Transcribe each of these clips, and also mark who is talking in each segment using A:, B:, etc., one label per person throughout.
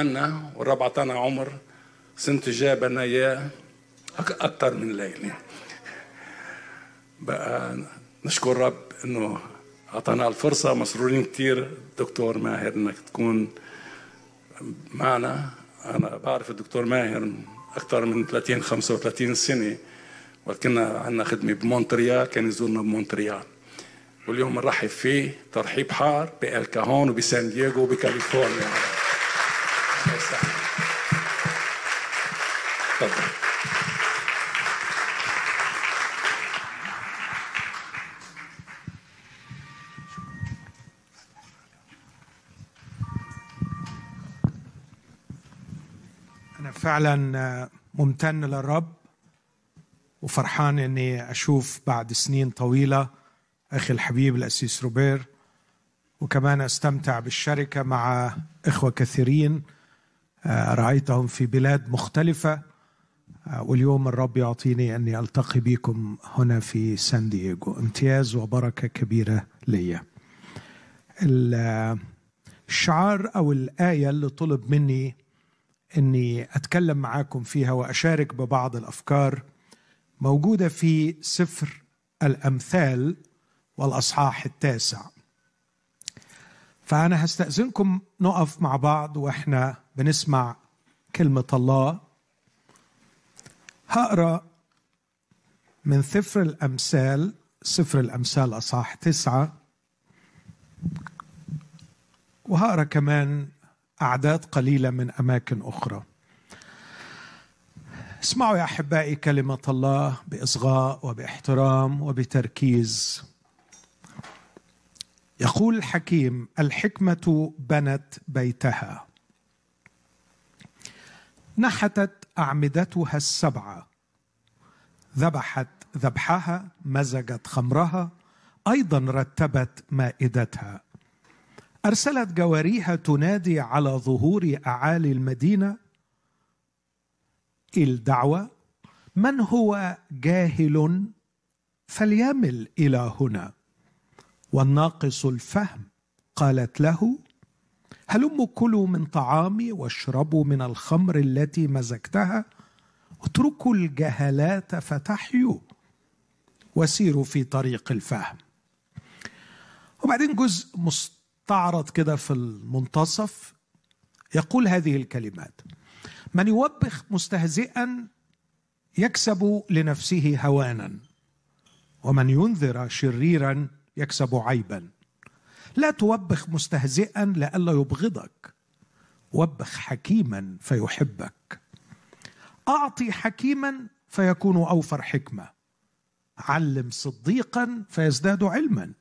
A: عنا والرب عطانا عمر سنة الجاية بدنا إياه أكثر من ليلة. بقى نشكر الرب إنه أعطانا الفرصة مسرورين كثير دكتور ماهر إنك تكون معنا. أنا بعرف الدكتور ماهر أكثر من 30 35 سنة وقت كنا عندنا خدمة بمونتريال كان يزورنا بمونتريال. واليوم بنرحب فيه ترحيب حار بالكاهون وبسان دييغو وبكاليفورنيا. تفضل
B: أنا فعلا ممتن للرب وفرحان إني أشوف بعد سنين طويلة أخي الحبيب الأسيس روبير وكمان أستمتع بالشركة مع إخوة كثيرين رأيتهم في بلاد مختلفة. واليوم الرب يعطيني أني ألتقي بكم هنا في سان دييغو. امتياز وبركة كبيرة لي الشعار أو الآية اللي طلب مني أني أتكلم معاكم فيها وأشارك ببعض الأفكار موجودة في سفر الأمثال والأصحاح التاسع. فأنا هستأذنكم نقف مع بعض وإحنا بنسمع كلمة الله. هقرأ من سفر الأمثال سفر الأمثال أصحاح تسعة. وهقرأ كمان أعداد قليلة من أماكن أخرى. اسمعوا يا أحبائي كلمة الله بإصغاء وبإحترام وبتركيز. يقول الحكيم الحكمة بنت بيتها. نحتت أعمدتها السبعة ذبحت ذبحها مزجت خمرها أيضا رتبت مائدتها. أرسلت جواريها تنادي على ظهور أعالي المدينة. الدعوة من هو جاهل؟ فليمل إلى هنا. والناقص الفهم قالت له هلم كلوا من طعامي واشربوا من الخمر التي مزجتها؟ اتركوا الجهلات فتحيوا. وسيروا في طريق الفهم. وبعدين جزء مستعرض كده في المنتصف يقول هذه الكلمات من يوبخ مستهزئا يكسب لنفسه هوانا ومن ينذر شريرا يكسب عيبا. لا توبخ مستهزئا لئلا يبغضك. وبخ حكيما فيحبك. أعطي حكيما فيكون أوفر حكمة. علم صديقا فيزداد علما.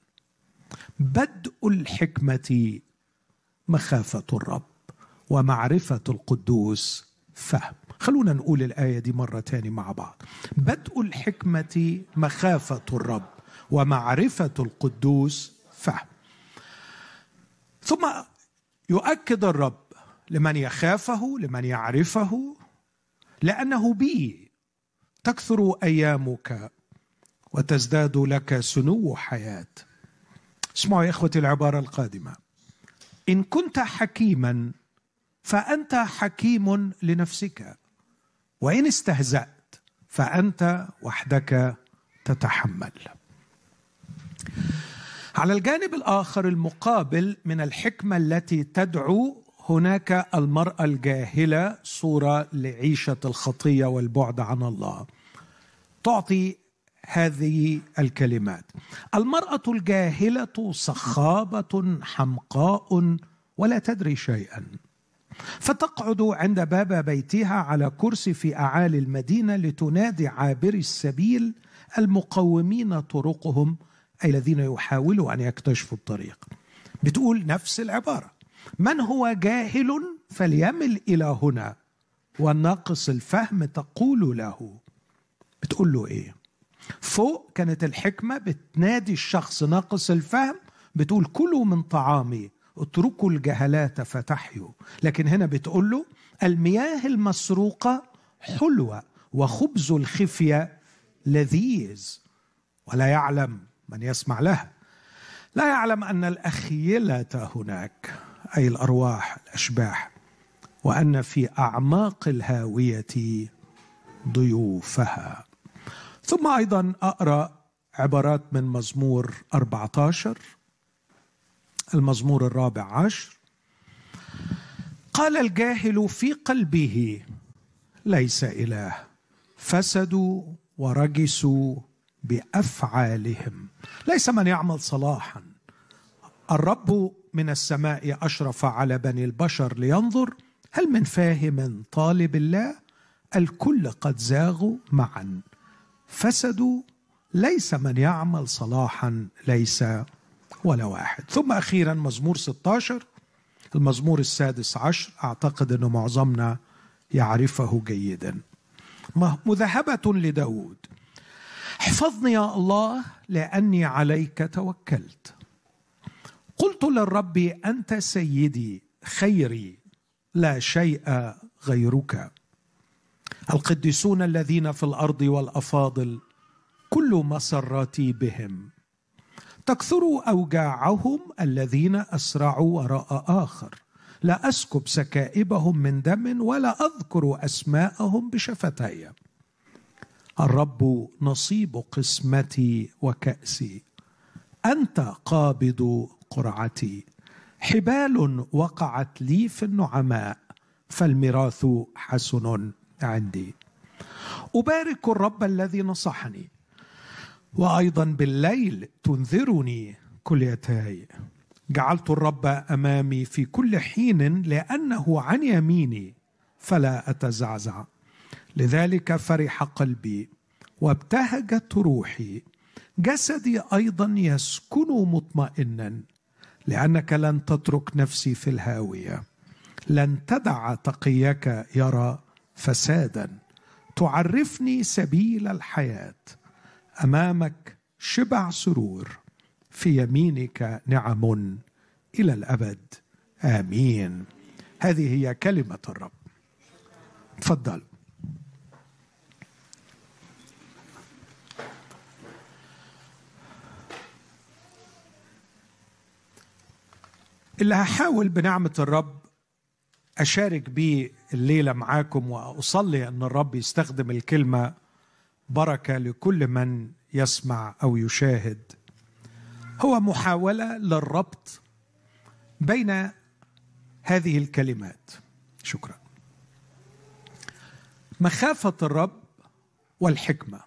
B: بدء الحكمة مخافة الرب ومعرفة القدوس فهم. خلونا نقول الآية دي مرة تاني مع بعض. بدء الحكمة مخافة الرب ومعرفة القدوس فهم. ثم يؤكد الرب لمن يخافه لمن يعرفه لأنه بي. تكثر أيامك وتزداد لك سنو حياة. اسمعوا يا إخوتي العبارة القادمة. إن كنت حكيما فأنت حكيم لنفسك. وإن استهزأت فأنت وحدك تتحمل. على الجانب الآخر المقابل من الحكمة التي تدعو هناك المرأة الجاهلة صورة لعيشة الخطية والبعد عن الله. تعطي هذه الكلمات. المرأة الجاهلة صخابة حمقاء ولا تدري شيئا. فتقعد عند باب بيتها على كرسي في أعالي المدينة لتنادي عابري السبيل المقومين طرقهم أي الذين يحاولوا أن يكتشفوا الطريق. بتقول نفس العبارة من هو جاهل فليمل إلى هنا والناقص الفهم تقول له بتقول له إيه؟ فوق كانت الحكمة بتنادي الشخص ناقص الفهم بتقول كلوا من طعامي اتركوا الجهلات فتحيوا لكن هنا بتقول له المياه المسروقة حلوة وخبز الخفية لذيذ ولا يعلم من يسمع لها. لا يعلم أن الأخيلة هناك أي الأرواح الأشباح وأن في أعماق الهاوية ضيوفها. ثم أيضا أقرأ عبارات من مزمور 14 المزمور الرابع عشر. قال الجاهل في قلبه ليس إله فسدوا ورجسوا بأفعالهم. ليس من يعمل صلاحا. الرب من السماء أشرف على بني البشر لينظر. هل من فاهم طالب الله؟ الكل قد زاغوا معا. فسدوا. ليس من يعمل صلاحا ليس ولا واحد. ثم أخيرا مزمور 16 المزمور السادس عشر. أعتقد إنه معظمنا يعرفه جيدا. مذهبة لداود. احفظني يا الله لأني عليك توكلت. قلت للرب أنت سيدي خيري لا شيء غيرك. القديسون الذين في الأرض والأفاضل كل مسرتي بهم. تكثر أوجاعهم الذين أسرعوا وراء آخر. لا أسكب سكائبهم من دم ولا أذكر أسماءهم بشفتي. الرب نصيب قسمتي وكأسي. أنت قابض قرعتي. حبال وقعت لي في النعماء فالميراث حسن عندي. أبارك الرب الذي نصحني. وأيضا بالليل تنذرني كليتاي جعلت الرب أمامي في كل حين لأنه عن يميني فلا أتزعزع. لذلك فرح قلبي وابتهجت روحي. جسدي أيضا يسكن مطمئنا لأنك لن تترك نفسي في الهاوية. لن تدع تقيك يرى فسادا. تعرفني سبيل الحياة. أمامك شبع سرور. في يمينك نعم. إلى الأبد. آمين. هذه هي كلمة الرب. تفضل. اللي هحاول بنعمة الرب أشارك بيه الليلة معاكم وأصلي أن الرب يستخدم الكلمة بركة لكل من يسمع أو يشاهد. هو محاولة للربط بين هذه الكلمات. شكرا. مخافة الرب والحكمة.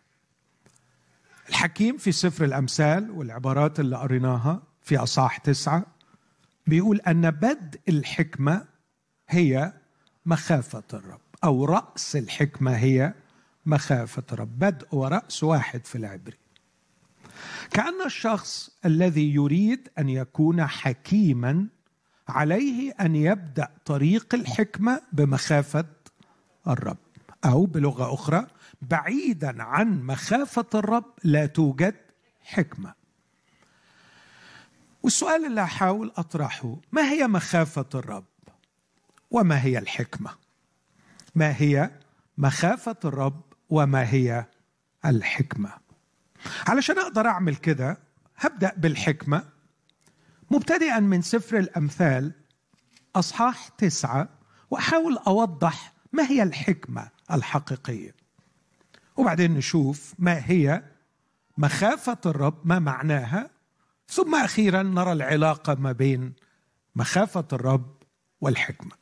B: الحكيم في سفر الأمثال والعبارات اللي قريناها في أصحاح تسعة بيقول أن بدء الحكمة هي مخافة الرب أو رأس الحكمة هي مخافة رب بدء ورأس واحد في العبري. كأن الشخص الذي يريد أن يكون حكيما عليه أن يبدأ طريق الحكمة بمخافة الرب أو بلغة أخرى بعيدا عن مخافة الرب لا توجد حكمة. والسؤال اللي أحاول أطرحه ما هي مخافة الرب؟ وما هي الحكمة؟ ما هي مخافة الرب؟ وما هي الحكمة؟ علشان أقدر أعمل كده هبدأ بالحكمة. مبتدئا من سفر الأمثال أصحاح تسعة وأحاول أوضح ما هي الحكمة الحقيقية. وبعدين نشوف ما هي مخافة الرب ما معناها؟ ثم أخيرا نرى العلاقة ما بين مخافة الرب والحكمة.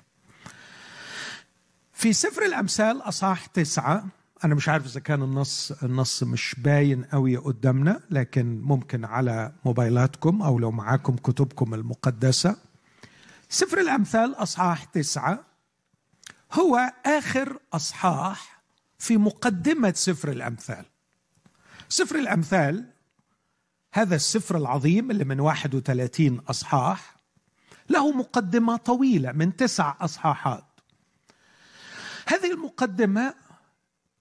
B: في سفر الأمثال أصحاح تسعة أنا مش عارف إذا كان النص النص مش باين قوي قدامنا لكن ممكن على موبايلاتكم أو لو معاكم كتبكم المقدسة. سفر الأمثال أصحاح تسعة هو آخر أصحاح في مقدمة سفر الأمثال. سفر الأمثال هذا السفر العظيم اللي من 31 أصحاح له مقدمة طويلة من تسع أصحاحات. هذه المقدمة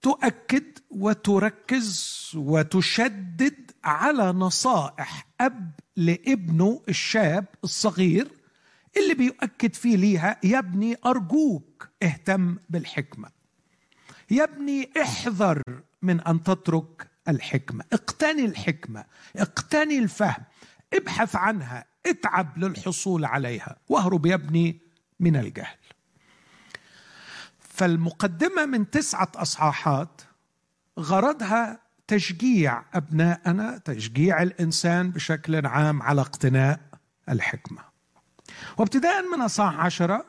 B: تؤكد وتركز وتشدد على نصائح أب لابنه الشاب الصغير اللي بيؤكد فيه ليها يا ابني أرجوك اهتم بالحكمة. يا ابني احذر من أن تترك الحكمة. اقتني الحكمة. اقتني الفهم. ابحث عنها. اتعب للحصول عليها. واهرب يا ابني من الجهل. فالمقدمة من تسعة أصحاحات غرضها تشجيع أبنائنا تشجيع الإنسان بشكل عام على اقتناء الحكمة. وابتداء من أصحاح عشرة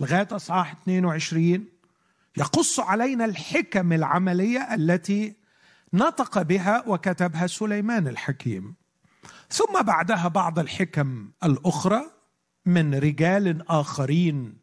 B: لغاية أصحاح 22 يقص علينا الحكم العملية التي نطق بها وكتبها سليمان الحكيم. ثم بعدها بعض الحكم الأخرى من رجال آخرين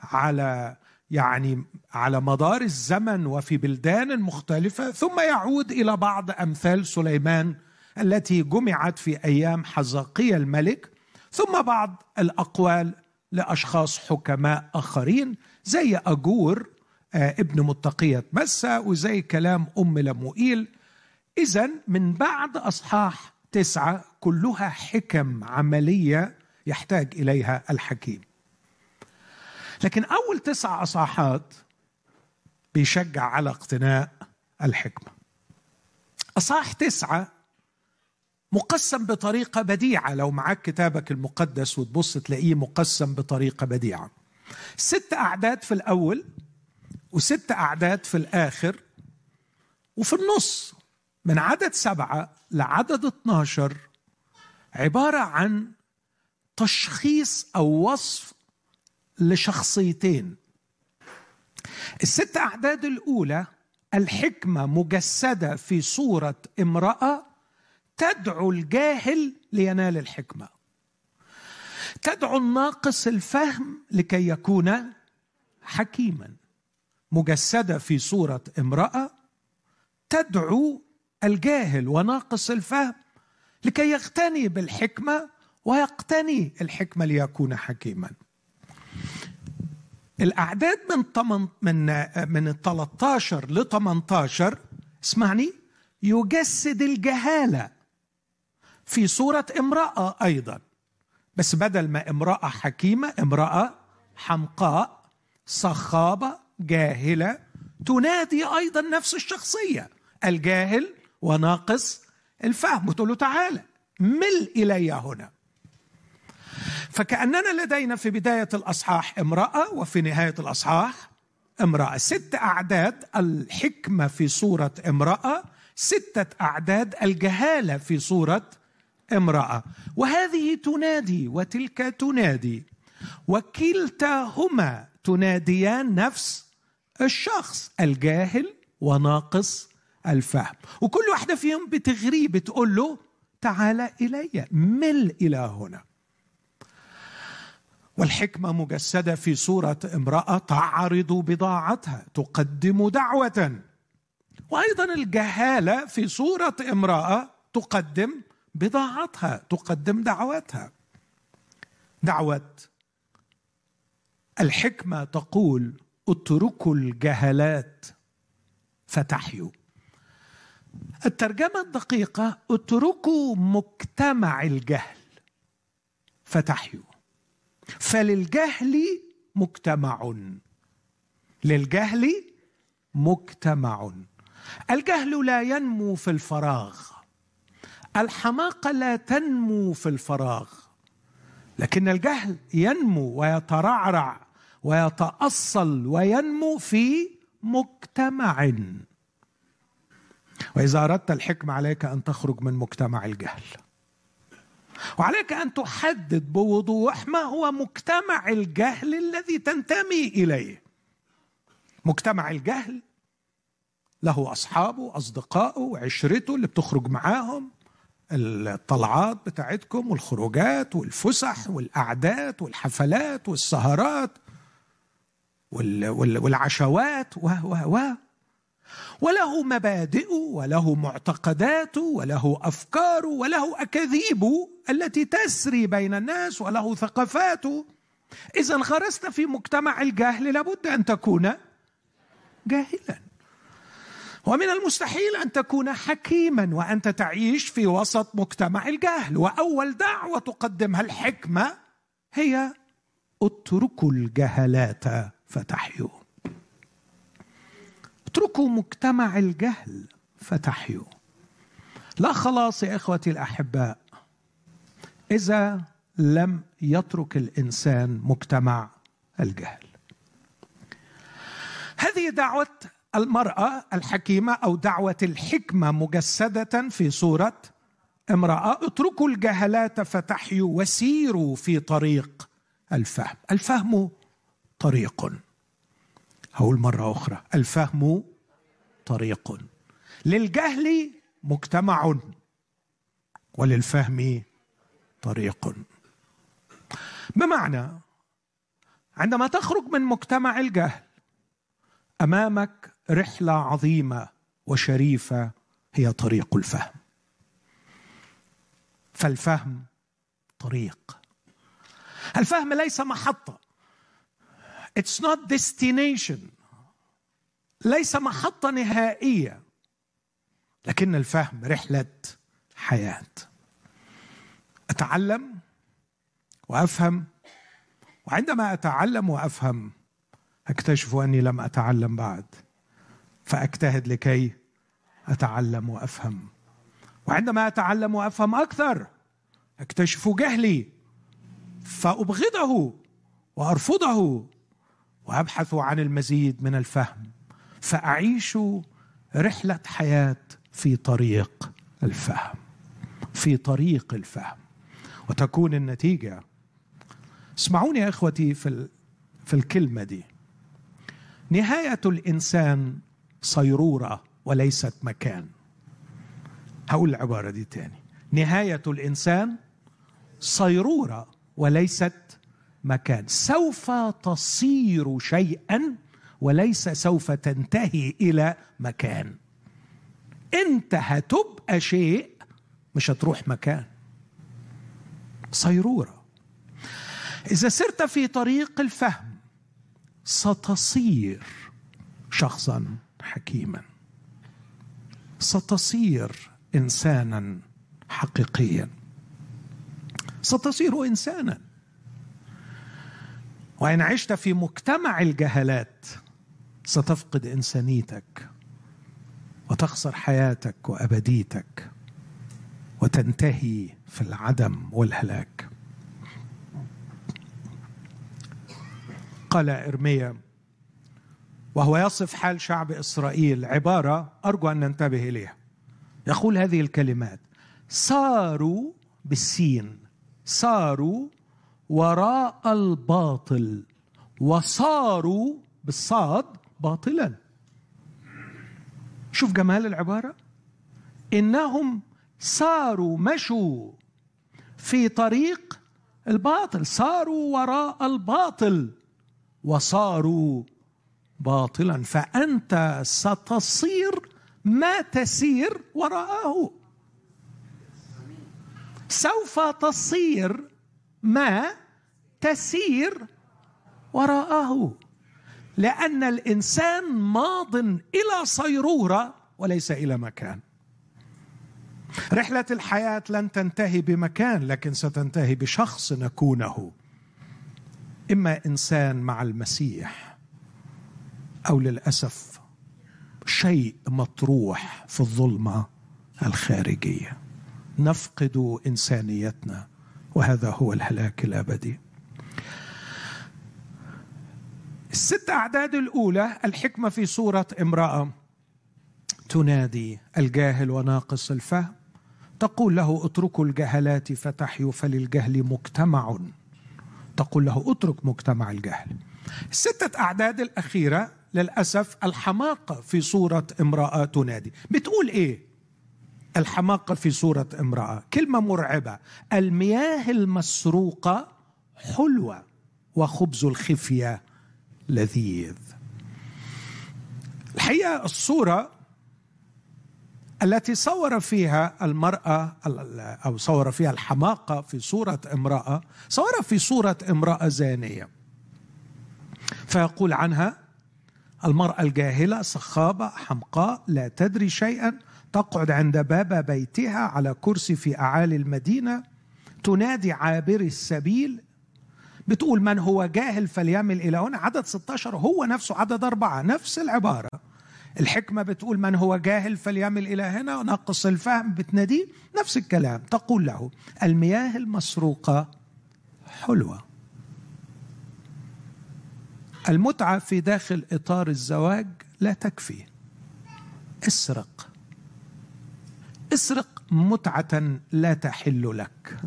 B: على يعني على مدار الزمن وفي بلدان مختلفة. ثم يعود إلى بعض أمثال سليمان التي جمعت في أيام حزقية الملك. ثم بعض الأقوال لأشخاص حكماء آخرين زي أجور آه، ابن متقية. مسة وزي كلام أم لموئيل إذا من بعد أصحاح تسعة كلها حكم عملية يحتاج إليها الحكيم. لكن أول تسع أصحاحات بيشجع على اقتناء الحكمة. أصحاح تسعة مقسم بطريقة بديعة. لو معك كتابك المقدس وتبص تلاقيه مقسم بطريقة بديعة. ست أعداد في الأول وست أعداد في الآخر وفي النص من عدد سبعة لعدد 12 عبارة عن تشخيص أو وصف لشخصيتين. الست أعداد الأولى الحكمة مجسدة في صورة امرأة تدعو الجاهل لينال الحكمة. تدعو الناقص الفهم لكي يكون حكيما. مجسدة في صورة امرأة تدعو الجاهل وناقص الفهم لكي يغتني بالحكمة ويقتني الحكمة ليكون حكيما. الأعداد من من من 13 ل 18 اسمعني يجسد الجهالة في صورة امرأة أيضا. بس بدل ما امرأة حكيمة امرأة حمقاء صخابة جاهلة تنادي أيضا نفس الشخصية الجاهل وناقص الفهم وتقول له تعالى مل إلي هنا. فكأننا لدينا في بداية الأصحاح امرأة وفي نهاية الأصحاح امرأة. ست أعداد الحكمة في صورة امرأة ستة أعداد الجهالة في صورة امرأة. وهذه تنادي وتلك تنادي وكلتاهما تناديان نفس الشخص الجاهل وناقص الفهم. وكل واحدة فيهم بتغريه بتقول له تعال إلي مل إلى هنا. والحكمة مجسدة في صورة امرأة تعرض بضاعتها تقدم دعوة. وأيضا الجهالة في صورة امرأة تقدم بضاعتها تقدم دعوتها. دعوة. الحكمة تقول اتركوا الجهلات فتحيوا. الترجمة الدقيقة اتركوا مجتمع الجهل فتحيوا. فللجهل مجتمع. للجهل مجتمع. الجهل لا ينمو في الفراغ. الحماقه لا تنمو في الفراغ. لكن الجهل ينمو ويترعرع. ويتأصل وينمو في مجتمع. وإذا أردت الحكمة عليك أن تخرج من مجتمع الجهل وعليك أن تحدد بوضوح ما هو مجتمع الجهل الذي تنتمي إليه. مجتمع الجهل له أصحابه اصدقائه وعشرته اللي بتخرج معاهم الطلعات بتاعتكم والخروجات والفسح والاعداد والحفلات والسهرات. والعشوات و و و وله مبادئه وله معتقداته وله افكاره وله اكاذيبه التي تسري بين الناس وله ثقافاته اذا غرست في مجتمع الجهل لابد أن تكون جاهلا. ومن المستحيل أن تكون حكيما وانت تعيش في وسط مجتمع الجهل وأول دعوة تقدمها الحكمة هي اتركوا الجهلات. فتحيوا اتركوا مجتمع الجهل فتحيوا لا خلاص يا إخوتي الأحباء إذا لم يترك الإنسان مجتمع الجهل. هذه دعوة المرأة الحكيمة أو دعوة الحكمة مجسدة في صورة امرأة اتركوا الجهلات فتحيوا وسيروا في طريق الفهم. الفهم طريق. هقول مرة أخرى. الفهم طريق. للجهل مجتمع. وللفهم طريق. بمعنى عندما تخرج من مجتمع الجهل أمامك رحلة عظيمة وشريفة هي طريق الفهم. فالفهم طريق. الفهم ليس محطة. It's not destination. ليس محطة نهائية. لكن الفهم رحلة حياة. أتعلم وأفهم. وعندما أتعلم وأفهم أكتشف أني لم أتعلم بعد. فأجتهد لكي أتعلم وأفهم. وعندما أتعلم وأفهم أكثر أكتشف جهلي. فأبغضه وأرفضه. وأبحث عن المزيد من الفهم فأعيش رحلة حياة في طريق الفهم في طريق الفهم. وتكون النتيجة اسمعوني يا إخوتي في, في الكلمة دي. نهاية الإنسان صيرورة وليست مكان. هقول العبارة دي تاني. نهاية الإنسان صيرورة وليست مكان. سوف تصير شيئا وليس سوف تنتهي إلى مكان. إنت هتبقى شيء مش هتروح مكان. صيرورة. إذا سرت في طريق الفهم ستصير شخصا حكيما. ستصير انسانا حقيقيا. ستصير انسانا. وإن عشت في مجتمع الجهلات ستفقد إنسانيتك وتخسر حياتك وأبديتك وتنتهي في العدم والهلاك. قال إرميا وهو يصف حال شعب إسرائيل عبارة أرجو أن ننتبه إليها. يقول هذه الكلمات صاروا بالسين صاروا وراء الباطل وصاروا بالصاد باطلا. شوف جمال العبارة. إنهم ساروا مشوا في طريق الباطل ساروا وراء الباطل وصاروا باطلا. فأنت ستصير ما تسير وراءه. سوف تصير ما تسير وراءه لأن الإنسان ماض إلى صيرورة وليس إلى مكان. رحلة الحياة لن تنتهي بمكان لكن ستنتهي بشخص نكونه إما إنسان مع المسيح أو للأسف شيء مطروح في الظلمة الخارجية. نفقد إنسانيتنا. وهذا هو الهلاك الأبدي. الست أعداد الأولى الحكمة في صورة امرأة تنادي الجاهل وناقص الفهم تقول له اتركوا الجهلات فتحيوا فللجهل مجتمع. تقول له اترك مجتمع الجهل. الستة أعداد الأخيرة للأسف الحماقة في صورة امرأة تنادي. بتقول إيه؟ الحماقة في صورة امرأة. كلمة مرعبة. المياه المسروقة حلوة وخبز الخفية لذيذ. الحقيقة الصورة التي صور فيها المرأة أو صور فيها الحماقة في صورة امرأة صور في صورة امرأة زانية. فيقول عنها المرأة الجاهلة صخابه حمقاء لا تدري شيئا تقعد عند باب بيتها على كرسي في أعالي المدينة تنادي عابري السبيل بتقول من هو جاهل فليمل إلى هنا؟ عدد 16 هو نفسه عدد أربعة نفس العبارة. الحكمة بتقول من هو جاهل فليمل إلى هنا؟ ونقص الفهم بتناديه نفس الكلام. تقول له المياه المسروقة حلوة. المتعة في داخل إطار الزواج لا تكفي. اسرق. اسرق متعة لا تحل لك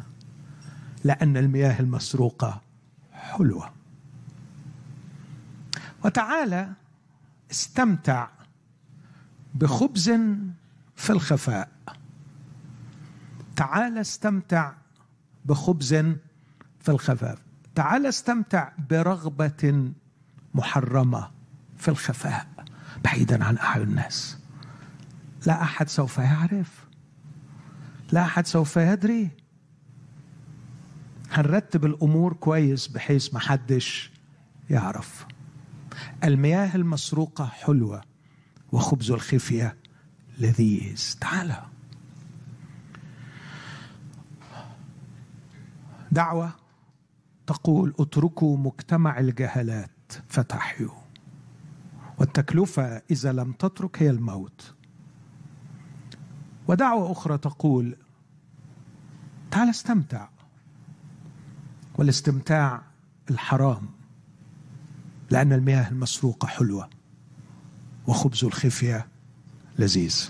B: لأن المياه المسروقة حلوة. وتعالى استمتع بخبز في الخفاء. تعال استمتع بخبز في الخفاء. تعال استمتع برغبة محرمة في الخفاء بعيدا عن أعين الناس. لا أحد سوف يعرف لا أحد سوف يدري. هنرتب الأمور كويس بحيث ما حدش يعرف. المياه المسروقة حلوة وخبز الخفية لذيذ. تعالى دعوة تقول اتركوا مجتمع الجهلات فتحيوا. والتكلفة إذا لم تترك هي الموت. ودعوة أخرى تقول تعال استمتع. والاستمتاع الحرام لأن المياه المسروقة حلوة وخبز الخفية لذيذ.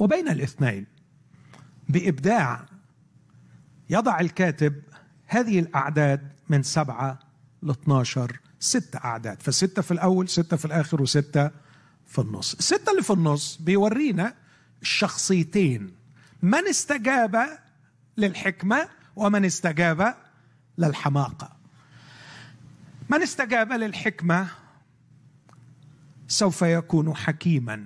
B: وبين الاثنين بإبداع يضع الكاتب هذه الأعداد من سبعة ل 12 ست أعداد. فستة في الأول ستة في الآخر وستة في النص. الستة اللي في النص بيورينا الشخصيتين من استجاب للحكمة ومن استجاب للحماقة. من استجاب للحكمة سوف يكون حكيما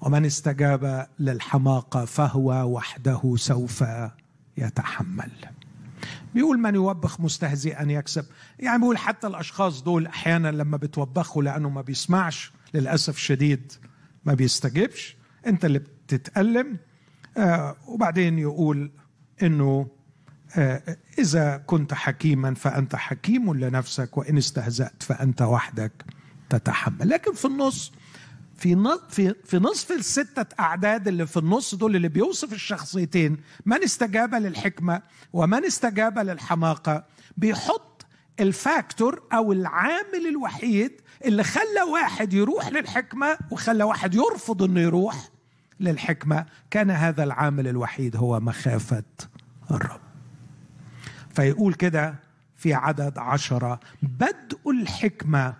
B: ومن استجاب للحماقة فهو وحده سوف يتحمل. بيقول من يوبخ مستهزئا يكسب. يعني بيقول حتى الأشخاص دول أحيانا لما بتوبخوا لأنه ما بيسمعش للأسف شديد ما بيستجبش انت اللي بتتألم آه وبعدين يقول إنه آه إذا كنت حكيما فأنت حكيم لنفسك وإن استهزأت فأنت وحدك تتحمل. لكن في النص في في في نصف الستة أعداد اللي في النص دول اللي بيوصف الشخصيتين من استجاب للحكمة ومن استجاب للحماقة بيحط الفاكتور أو العامل الوحيد اللي خلى واحد يروح للحكمة وخلى واحد يرفض إنه يروح للحكمة. كان هذا العامل الوحيد هو مخافة الرب. فيقول كده في عدد عشرة بدء الحكمة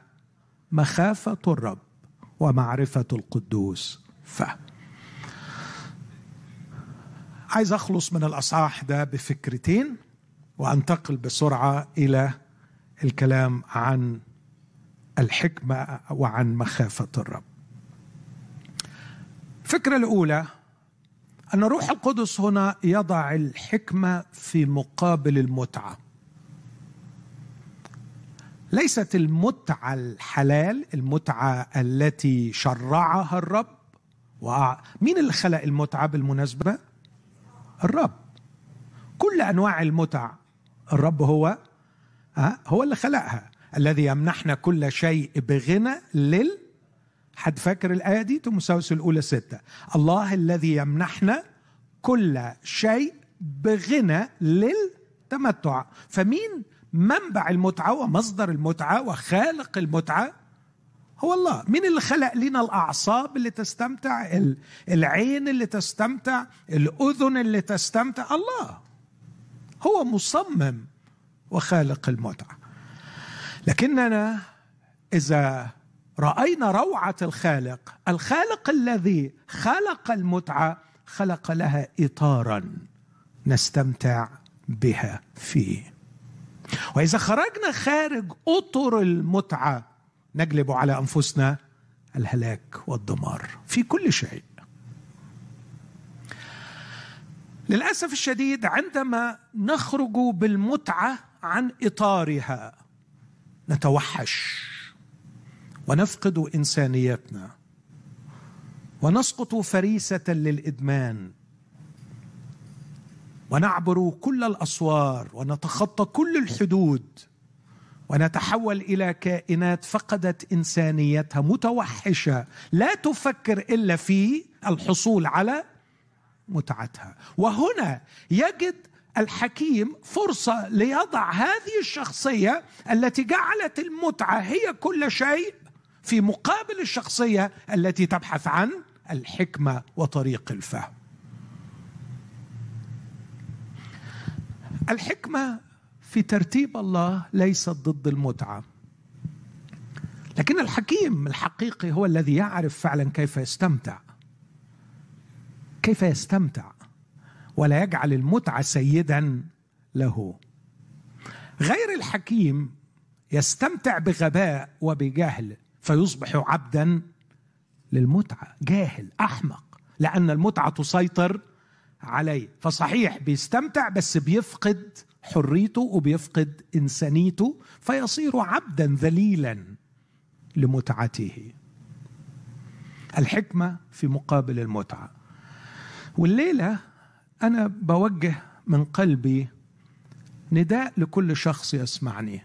B: مخافة الرب ومعرفة القدوس. فهم عايز أخلص من الأصحاح ده بفكرتين وأنتقل بسرعة إلى الكلام عن الحكمة وعن مخافة الرب. الفكرة الأولى أن روح القدس هنا يضع الحكمة في مقابل المتعة. ليست المتعة الحلال المتعة التي شرعها الرب. مين اللي خلق المتعة بالمناسبة؟ الرب. كل أنواع المتع الرب هو هو اللي خلقها. الذي يمنحنا كل شيء بغنى لل حد فاكر الآية دي؟ تمساوس الأولى ستة. الله الذي يمنحنا كل شيء بغنى للتمتع. فمين؟ منبع المتعة ومصدر المتعة وخالق المتعة؟ هو الله. مين اللي خلق لنا الأعصاب اللي تستمتع؟ العين اللي تستمتع؟ الأذن اللي تستمتع؟ الله. هو مصمم وخالق المتعة. لكننا إذا رأينا روعة الخالق. الخالق الذي خلق المتعة خلق لها إطارا نستمتع بها فيه. وإذا خرجنا خارج أطر المتعة نجلب على أنفسنا الهلاك والدمار في كل شيء. للأسف الشديد عندما نخرج بالمتعة عن إطارها نتوحش. ونفقد إنسانيتنا. ونسقط فريسة للإدمان. ونعبر كل الأسوار. ونتخطى كل الحدود. ونتحول إلى كائنات فقدت إنسانيتها متوحشة لا تفكر إلا في الحصول على متعتها. وهنا يجد الحكيم فرصة ليضع هذه الشخصية التي جعلت المتعة هي كل شيء في مقابل الشخصية التي تبحث عن الحكمة وطريق الفهم. الحكمة في ترتيب الله ليست ضد المتعة. لكن الحكيم الحقيقي هو الذي يعرف فعلا كيف يستمتع. كيف يستمتع. ولا يجعل المتعة سيدا له. غير الحكيم يستمتع بغباء وبجهل. فيصبح عبدا للمتعة جاهل أحمق لأن المتعة تسيطر عليه. فصحيح بيستمتع بس بيفقد حريته وبيفقد إنسانيته فيصير عبدا ذليلا لمتعته. الحكمة في مقابل المتعة. والليلة أنا بوجه من قلبي نداء لكل شخص يسمعني.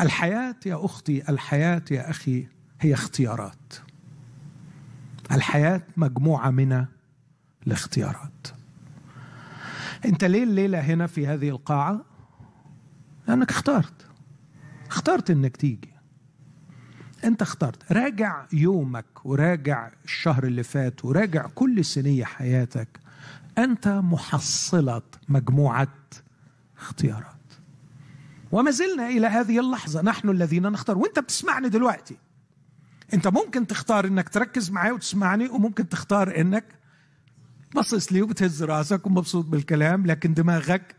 B: الحياة يا أختي الحياة يا أخي هي اختيارات. الحياة مجموعة من الاختيارات. أنت ليه الليلة هنا في هذه القاعة؟ لأنك اخترت. اخترت إنك تيجي. أنت اخترت. راجع يومك وراجع الشهر اللي فات وراجع كل سنية حياتك. أنت محصلة مجموعة اختيارات. وما زلنا إلى هذه اللحظة. نحن الذين نختار. وأنت بتسمعني دلوقتي. أنت ممكن تختار إنك تركز معي وتسمعني وممكن تختار إنك باصص لي وبتهز راسك ومبسوط بالكلام لكن دماغك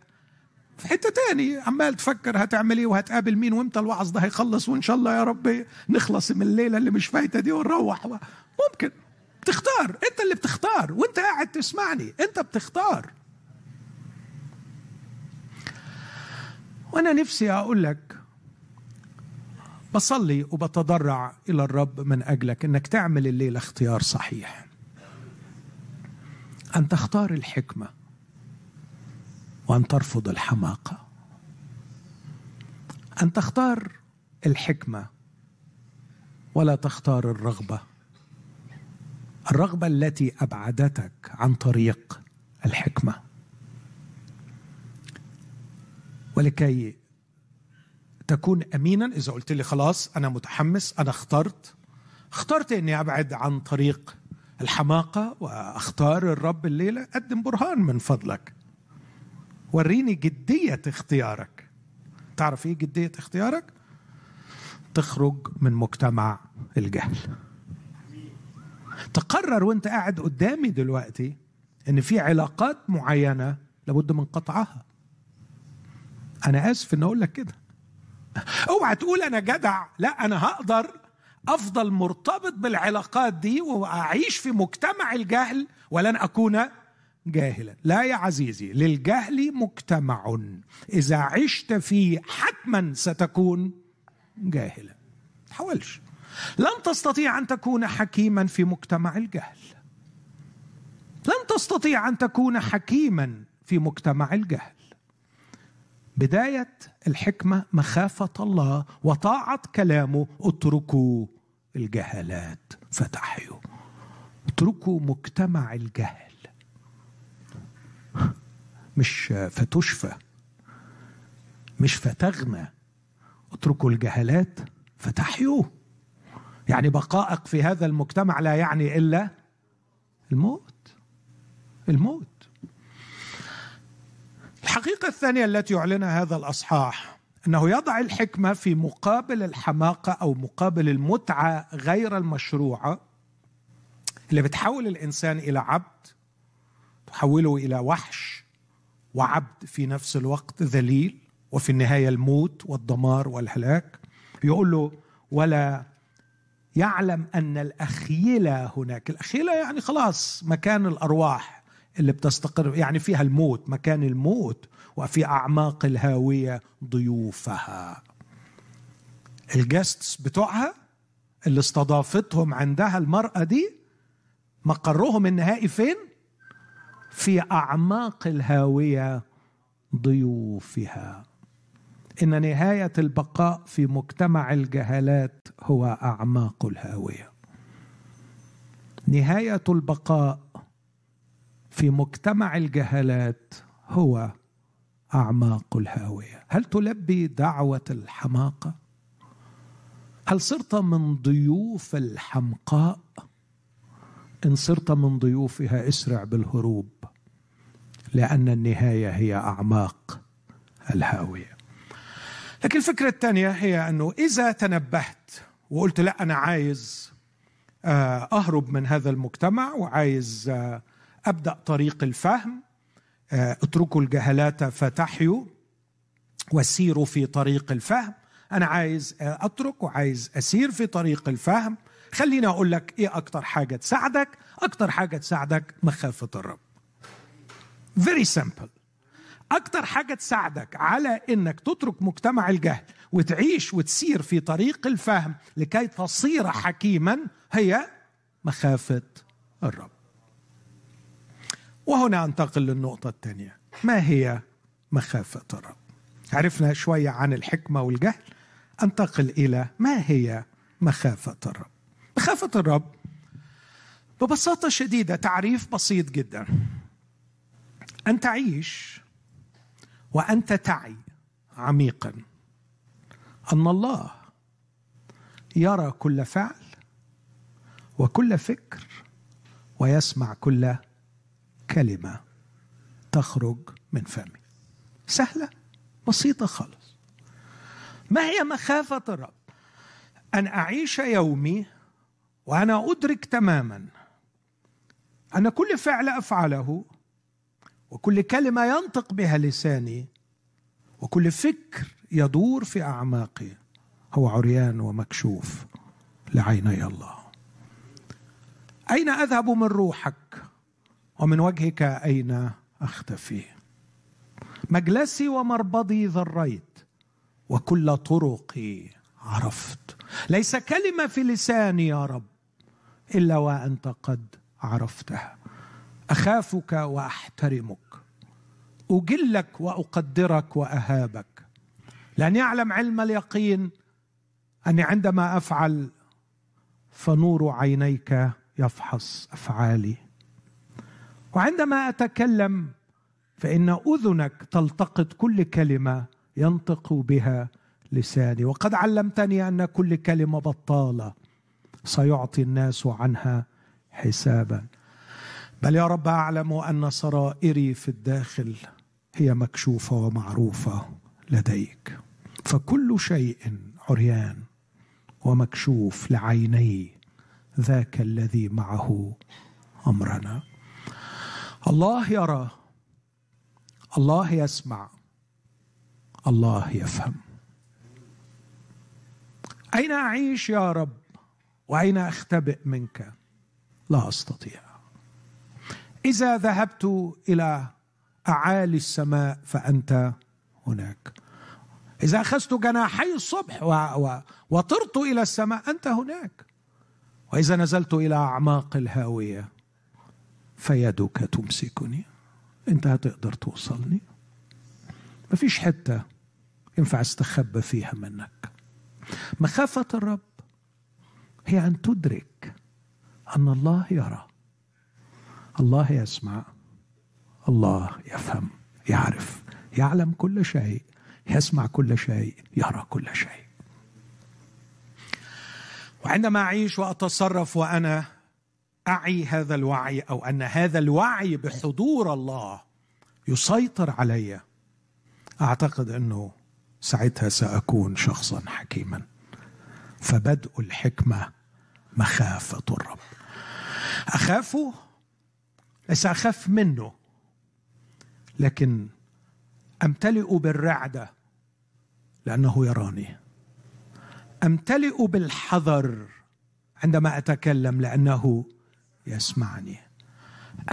B: في حتة تاني عمال تفكر هتعمل إيه وهتقابل مين وإمتى الوعظ ده هيخلص وإن شاء الله يا رب نخلص من الليلة اللي مش فايتة دي ونروح. ممكن. تختار. أنت اللي بتختار. وأنت قاعد تسمعني. أنت بتختار. وأنا نفسي أقول لك بصلي وبتضرع إلى الرب من أجلك إنك تعمل الليلة اختيار صحيح. أن تختار الحكمة وأن ترفض الحماقة. أن تختار الحكمة ولا تختار الرغبة. الرغبة التي أبعدتك عن طريق الحكمة. ولكي تكون امينا. إذا قلت لي خلاص أنا متحمس أنا اخترت. اخترت إني أبعد عن طريق الحماقة وأختار الرب الليلة. قدم برهان من فضلك. وريني جدية اختيارك. تعرف إيه جدية اختيارك؟ تخرج من مجتمع الجهل. تقرر وأنت قاعد قدامي دلوقتي إن في علاقات معينة لابد من قطعها. أنا آسف إن أقول لك كده. أوعى تقول أنا جدع. لا أنا هقدر أفضل مرتبط بالعلاقات دي وأعيش في مجتمع الجهل ولن أكون جاهلا. لا يا عزيزي للجهل مجتمع. إذا عشت فيه حتما ستكون جاهلا. تحاولش. لن تستطيع أن تكون حكيما في مجتمع الجهل. لن تستطيع أن تكون حكيما في مجتمع الجهل. بداية الحكمة مخافة الله وطاعة كلامه اتركوا الجهالات فتحيوا. اتركوا مجتمع الجهل. مش فتشفى مش فتغنى. اتركوا الجهالات فتحيوا يعني بقائك في هذا المجتمع لا يعني إلا الموت. الموت. الحقيقة الثانية التي يعلنها هذا الأصحاح أنه يضع الحكمة في مقابل الحماقة أو مقابل المتعة غير المشروعة اللي بتحول الإنسان إلى عبد تحوله إلى وحش وعبد في نفس الوقت ذليل وفي النهاية الموت والدمار والهلاك. يقول له ولا يعلم أن الأخيلة هناك. الأخيلة يعني خلاص مكان الأرواح. اللي بتستقر يعني فيها الموت مكان الموت وفي أعماق الهاوية ضيوفها. الجاستس بتوعها اللي استضافتهم عندها المرأة دي مقرهم النهائي فين؟ في أعماق الهاوية ضيوفها. إن نهاية البقاء في مجتمع الجهالات هو أعماق الهاوية. نهاية البقاء في مجتمع الجهالات هو أعماق الهاوية. هل تلبي دعوة الحماقة؟ هل صرت من ضيوف الحمقاء؟ إن صرت من ضيوفها اسرع بالهروب لأن النهاية هي أعماق الهاوية. لكن الفكرة الثانية هي أنه إذا تنبهت وقلت لا أنا عايز آه، أهرب من هذا المجتمع وعايز آه، أبدأ طريق الفهم آه، اتركوا الجهلات فتحيوا وسيروا في طريق الفهم. أنا عايز أترك وعايز أسير في طريق الفهم. خليني أقول لك إيه أكتر حاجة تساعدك؟ أكتر حاجة تساعدك مخافة الرب. فيري سمبل أكتر حاجة تساعدك على إنك تترك مجتمع الجهل وتعيش وتسير في طريق الفهم لكي تصير حكيما هي مخافة الرب. وهنا أنتقل للنقطة الثانية. ما هي مخافة الرب؟ عرفنا شوية عن الحكمة والجهل. أنتقل إلى ما هي مخافة الرب؟ مخافة الرب ببساطة شديدة تعريف بسيط جدا. أن تعيش وانت تعي عميقا أن الله يرى كل فعل وكل فكر ويسمع كل كلمة تخرج من فمي. سهلة بسيطة خالص. ما هي مخافة الرب؟ أن أعيش يومي وأنا أدرك تماما أن كل فعل أفعله وكل كلمة ينطق بها لساني وكل فكر يدور في أعماقي هو عريان ومكشوف لعيني الله. أين أذهب من روحك؟ ومن وجهك أين أختفي؟ مجلسي ومربضي ذريت وكل طرقي عرفت. ليس كلمة في لساني يا رب إلا وأنت قد عرفتها. أخافك وأحترمك أجلك وأقدرك وأهابك. لأن يعلم علم اليقين أني عندما أفعل فنور عينيك يفحص أفعالي. وعندما أتكلم فإن أذنك تلتقط كل كلمة ينطق بها لساني. وقد علمتني أن كل كلمة بطالة سيعطي الناس عنها حسابا. بل يا رب أعلم أن سرائري في الداخل هي مكشوفة ومعروفة لديك. فكل شيء عريان ومكشوف لعيني ذاك الذي معه أمرنا. الله يرى الله يسمع الله يفهم. أين أعيش يا رب؟ وأين أختبئ منك؟ لا أستطيع. إذا ذهبت إلى أعالي السماء فأنت هناك. إذا أخذت جناحي الصبح وطرت إلى السماء أنت هناك. وإذا نزلت إلى أعماق الهاوية فيدك تمسكني. انت هتقدر توصلني. مفيش حتة ينفع أستخبى فيها منك. مخافة الرب هي أن تدرك أن الله يرى. الله يسمع. الله يفهم. يعرف. يعلم كل شيء. يسمع كل شيء. يرى كل شيء. وعندما أعيش وأتصرف وأنا أعي هذا الوعي أو أن هذا الوعي بحضور الله يسيطر علي. أعتقد أنه ساعتها سأكون شخصا حكيما. فبدء الحكمة مخافة الرب. اخافه ليس أخاف منه. لكن أمتلئ بالرعده لأنه يراني. أمتلئ بالحذر عندما أتكلم لأنه يسمعني.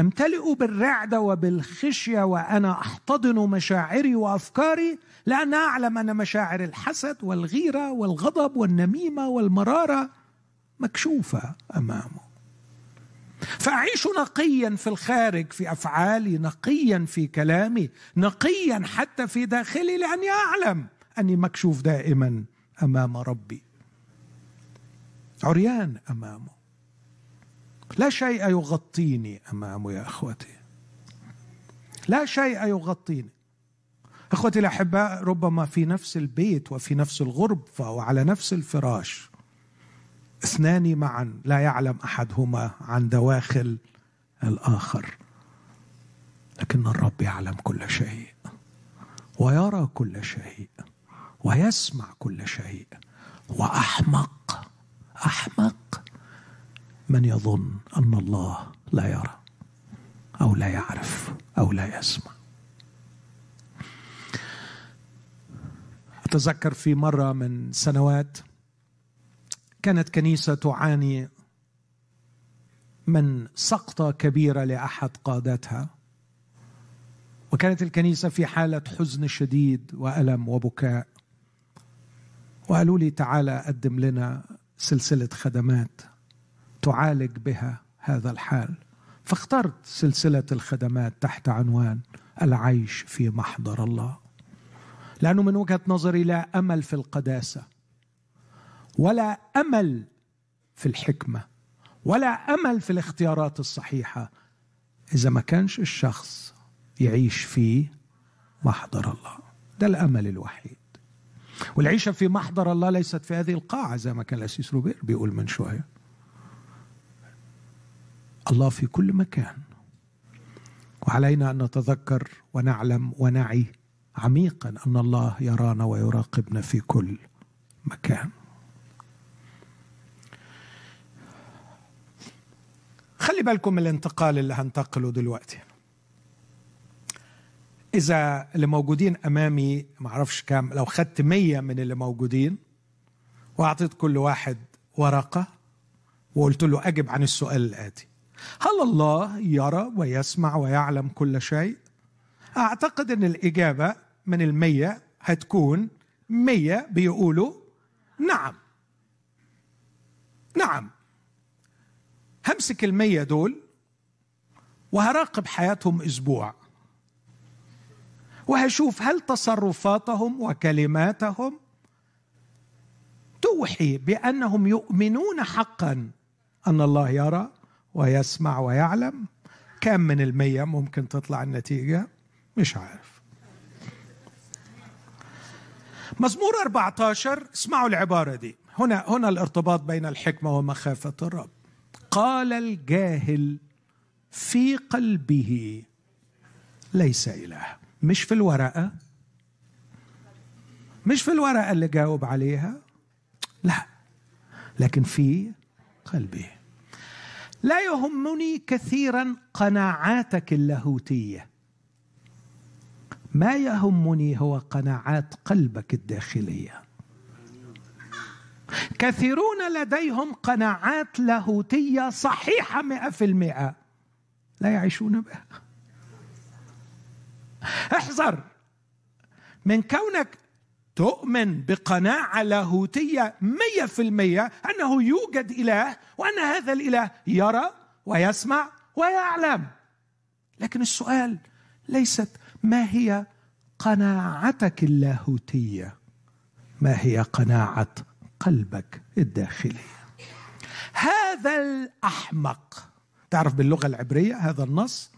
B: أمتلئ بالرعده وبالخشية وأنا أحتضن مشاعري وأفكاري لأن أعلم أن مشاعر الحسد والغيرة والغضب والنميمة والمرارة مكشوفة أمامه. فأعيش نقيا في الخارج في أفعالي نقيا في كلامي نقيا حتى في داخلي لأني أعلم أني مكشوف دائما أمام ربي. عريان أمامه. لا شيء يغطيني امامه يا أخوتي. لا شيء يغطيني. أخوتي الأحباء ربما في نفس البيت وفي نفس الغرفه وعلى نفس الفراش اثنان معا لا يعلم أحدهما عن دواخل الآخر. لكن الرب يعلم كل شيء ويرى كل شيء ويسمع كل شيء وأحمق أحمق. من يظن أن الله لا يرى أو لا يعرف أو لا يسمع. أتذكر في مرة من سنوات كانت كنيسة تعاني من سقطة كبيرة لأحد قادتها وكانت الكنيسة في حالة حزن شديد وألم وبكاء. وقالوا لي تعالى قدم لنا سلسلة خدمات. تعالج بها هذا الحال. فاخترت سلسلة الخدمات تحت عنوان العيش في محضر الله. لأنه من وجهة نظري لا أمل في القداسة ولا أمل في الحكمة ولا أمل في الاختيارات الصحيحة إذا ما كانش الشخص يعيش في محضر الله. ده الأمل الوحيد. والعيشة في محضر الله ليست في هذه القاعة زي ما كان الأسيس روبير بيقول من شوية. الله في كل مكان. وعلينا أن نتذكر ونعلم ونعي عميقا أن الله يرانا ويراقبنا في كل مكان. خلي بالكم من الانتقال اللي هنتقله دلوقتي. إذا اللي موجودين أمامي معرفش كام لو خدت مية من اللي موجودين وأعطيت كل واحد ورقة وقلت له أجب عن السؤال الآتي. هل الله يرى ويسمع ويعلم كل شيء؟ أعتقد أن الإجابة من المية هتكون مية بيقولوا نعم. نعم. همسك المية دول وهراقب حياتهم أسبوع. وهشوف هل تصرفاتهم وكلماتهم توحي بأنهم يؤمنون حقا أن الله يرى؟ ويسمع ويعلم. كم من المية ممكن تطلع النتيجة؟ مش عارف. مزمور 14 اسمعوا العبارة دي. هنا هنا الارتباط بين الحكمة ومخافة الرب. قال الجاهل في قلبه ليس إله. مش في الورقة؟ مش في الورقة اللي جاوب عليها؟ لا. لكن في قلبه. لا يهمني كثيرا قناعاتك اللاهوتية. ما يهمني هو قناعات قلبك الداخلية. كثيرون لديهم قناعات لاهوتية صحيحة مئة في المئة. لا يعيشون بها. احذر من كونك تؤمن بقناعة لاهوتية مية في المية أنه يوجد إله وأن هذا الإله يرى ويسمع ويعلم. لكن السؤال ليست ما هي قناعتك اللاهوتية؟ ما هي قناعة قلبك الداخلي؟ هذا الأحمق تعرف باللغة العبرية هذا النص؟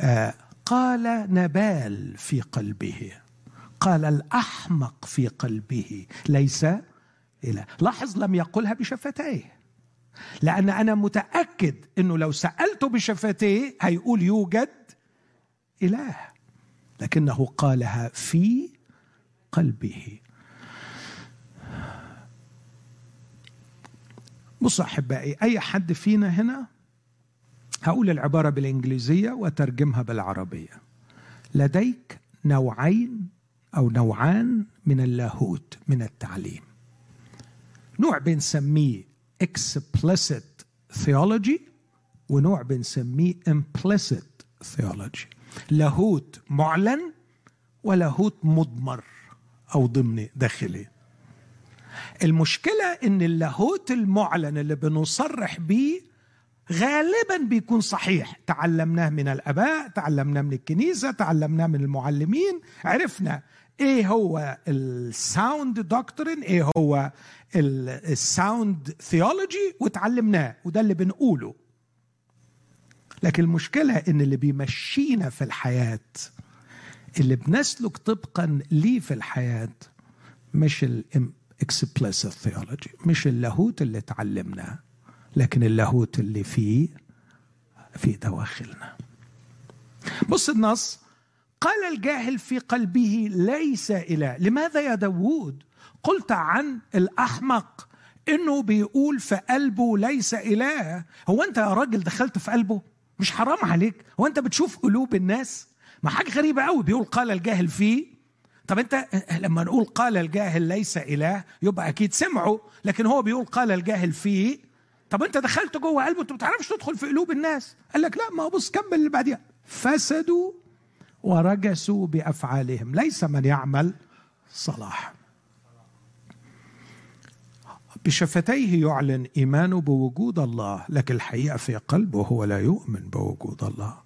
B: آه قال نبال في قلبه. قال الأحمق في قلبه ليس إله. لاحظ لم يقلها بشفتيه. لأن أنا متأكد أنه لو سألته بشفتيه هيقول يوجد إله. لكنه قالها في قلبه. بص أحبائي أي حد فينا هنا؟ هقول العبارة بالإنجليزية وترجمها بالعربية. لديك نوعين أو نوعان من اللاهوت من التعليم. نوع بنسميه explicit theology ونوع بنسميه implicit theology. لاهوت معلن ولاهوت مضمر أو ضمني داخلي. المشكلة إن اللاهوت المعلن اللي بنصرح به غالبا بيكون صحيح. تعلمناه من الأباء تعلمناه من الكنيسة تعلمناه من المعلمين عرفنا إيه هو ال sound doctrine إيه هو ال sound theology وتعلمناه وده اللي بنقوله. لكن المشكلة إن اللي بيمشينا في الحياة اللي بنسلك طبقا ليه في الحياة مش ال explicit theology مش اللاهوت اللي تعلمناه. لكن اللاهوت اللي فيه في دواخلنا. بص النص قال الجاهل في قلبه ليس إله لماذا يا داوود؟ قلت عن الأحمق إنه بيقول في قلبه ليس إله هو أنت يا راجل دخلت في قلبه؟ مش حرام عليك؟ هو أنت بتشوف قلوب الناس؟ ما حاجة غريبة قوي بيقول قال الجاهل فيه طب أنت لما نقول قال الجاهل ليس اله يبقى أكيد سمعوا لكن هو بيقول قال الجاهل فيه طب انت دخلت جوه قلبه انت ما بتعرفش تدخل في قلوب الناس. قال لك لا ما بص كمل اللي بعديها. فسدوا ورجسوا بأفعالهم. ليس من يعمل صلاح بشفتيه يعلن إيمانه بوجود الله لكن الحقيقة في قلبه هو لا يؤمن بوجود الله.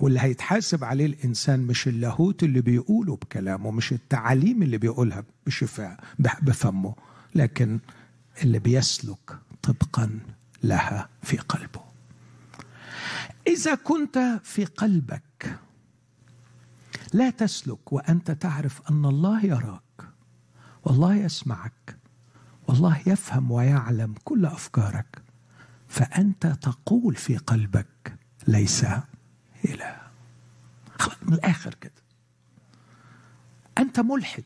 B: واللي هيتحاسب عليه الإنسان مش اللاهوت اللي بيقوله بكلامه مش التعاليم اللي بيقولها بشفاء بفمه لكن اللي بيسلك طبقا لها في قلبه. إذا كنت في قلبك لا تسلك وأنت تعرف أن الله يراك والله يسمعك والله يفهم ويعلم كل أفكارك فأنت تقول في قلبك ليس إله. من الآخر كده. أنت ملحد.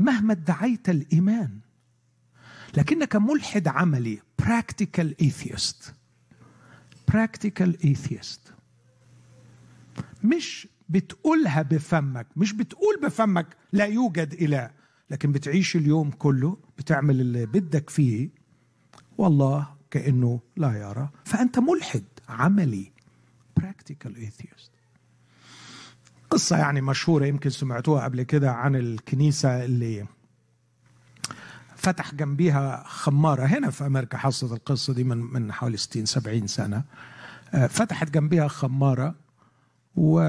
B: مهما ادعيت الإيمان لكنك ملحد عملي. Practical atheist. Practical atheist. مش بتقولها بفمك مش بتقول بفمك لا يوجد إله لكن بتعيش اليوم كله بتعمل اللي بدك فيه والله كأنه لا يرى. فأنت ملحد عملي. Practical atheist. قصة يعني مشهورة يمكن سمعتوها قبل كده عن الكنيسة اللي فتح جنبيها خمارة هنا في أمريكا حصلت القصة دي من من حوالي 60 70 سنة. آه، فتحت جنبيها خمارة و...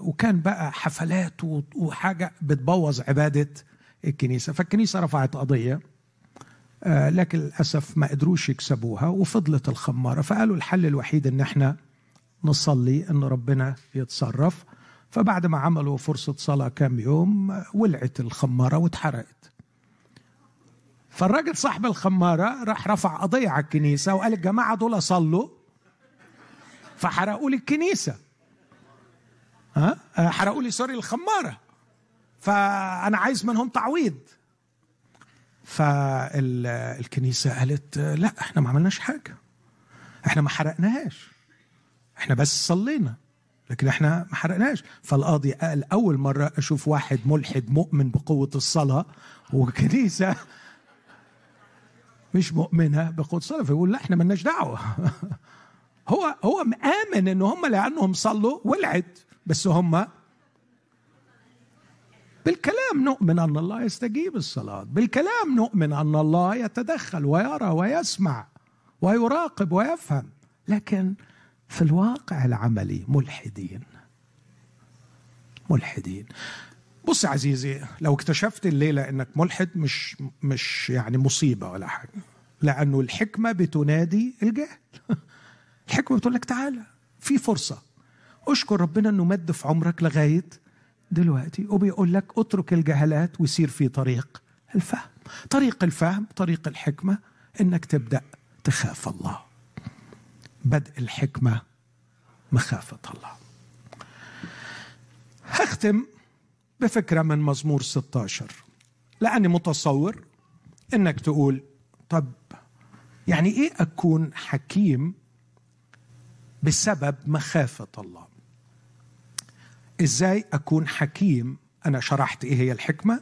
B: وكان بقى حفلات وحاجة بتبوظ عبادة الكنيسة. فالكنيسة رفعت قضية آه، لكن للأسف ما قدروش يكسبوها وفضلت الخمارة. فقالوا الحل الوحيد إن إحنا نصلي إن ربنا يتصرف. فبعد ما عملوا فرصة صلاة كام يوم ولعت الخمارة واتحرقت. فالراجل صاحب الخمارة راح رفع قضية على الكنيسة وقال الجماعة دول صلوا فحرقوا لي الكنيسة. ها؟ حرقوا لي سوري الخمارة. فأنا عايز منهم تعويض. فالكنيسة قالت لا إحنا ما عملناش حاجة. إحنا ما حرقناهاش. إحنا بس صلينا لكن إحنا ما حرقناش فالقاضي قال أول مرة أشوف واحد ملحد مؤمن بقوة الصلاة وكنيسة مش مؤمنة بقوه الصلاه فيقول لا إحنا مالناش دعوة. هو هو مآمن إن هم لأنهم صلوا ولعت بس هم بالكلام نؤمن أن الله يستجيب الصلاة بالكلام نؤمن أن الله يتدخل ويرى ويسمع ويراقب ويفهم لكن في الواقع العملي ملحدين. ملحدين. بص يا عزيزي لو اكتشفت الليلة إنك ملحد مش مش يعني مصيبة ولا حاجة لأنه الحكمة بتنادي الجهل. الحكمة بتقول لك تعالى في فرصة. أشكر ربنا إنه مد في عمرك لغاية دلوقتي وبيقول لك اترك الجهلات وسير في طريق الفهم. طريق الفهم طريق الحكمة إنك تبدأ تخاف الله. بدء الحكمة مخافة الله. هختم بفكرة من مزمور 16 لأني متصور إنك تقول طب يعني إيه أكون حكيم بسبب مخافة الله؟ إزاي أكون حكيم؟ أنا شرحت إيه هي الحكمة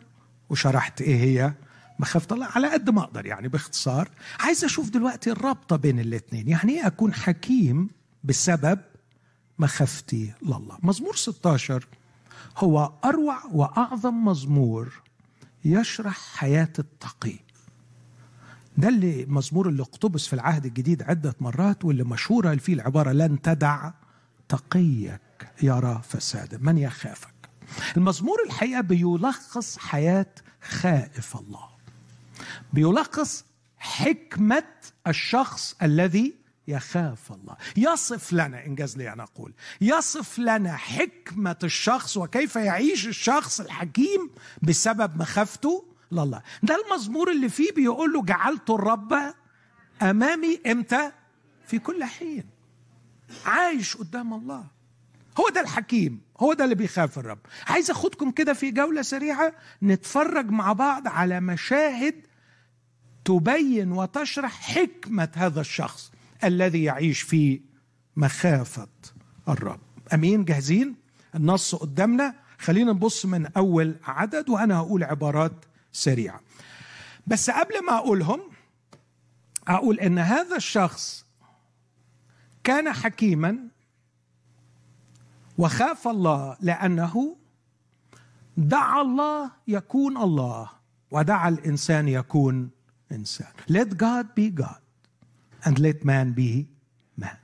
B: وشرحت إيه هي مخافة الله. على قد ما أقدر يعني باختصار. عايز أشوف دلوقتي الرابطة بين الاثنين. يعني إيه أكون حكيم بسبب مخافتي لله؟ مزمور 16 هو أروع وأعظم مزمور يشرح حياة التقي. ده اللي مزمور اللي أقتبس في العهد الجديد عدة مرات واللي مشهورة فيه العبارة لن تدع تقيك يرى فسادا من يخافك المزمور الحقيقة بيلخص حياة خائف الله. بيلخص حكمة الشخص الذي يخاف الله. يصف لنا انجاز لي أن أقول يصف لنا حكمة الشخص وكيف يعيش الشخص الحكيم بسبب مخافته لله. ده المزمور اللي فيه بيقول له جعلت الرب أمامي إمتى؟ في كل حين. عايش قدام الله. هو ده الحكيم هو ده اللي بيخاف الرب. عايز أخدكم كده في جولة سريعة نتفرج مع بعض على مشاهد تبين وتشرح حكمة هذا الشخص. الذي يعيش في مخافة الرب. أمين؟ جاهزين؟ النص قدامنا. خلينا نبص من أول عدد وأنا هقول عبارات سريعة. بس قبل ما أقولهم أقول إن هذا الشخص كان حكيما وخاف الله لأنه دعا الله يكون الله ودعا الإنسان يكون إنسان. Let God be God. And let man be man.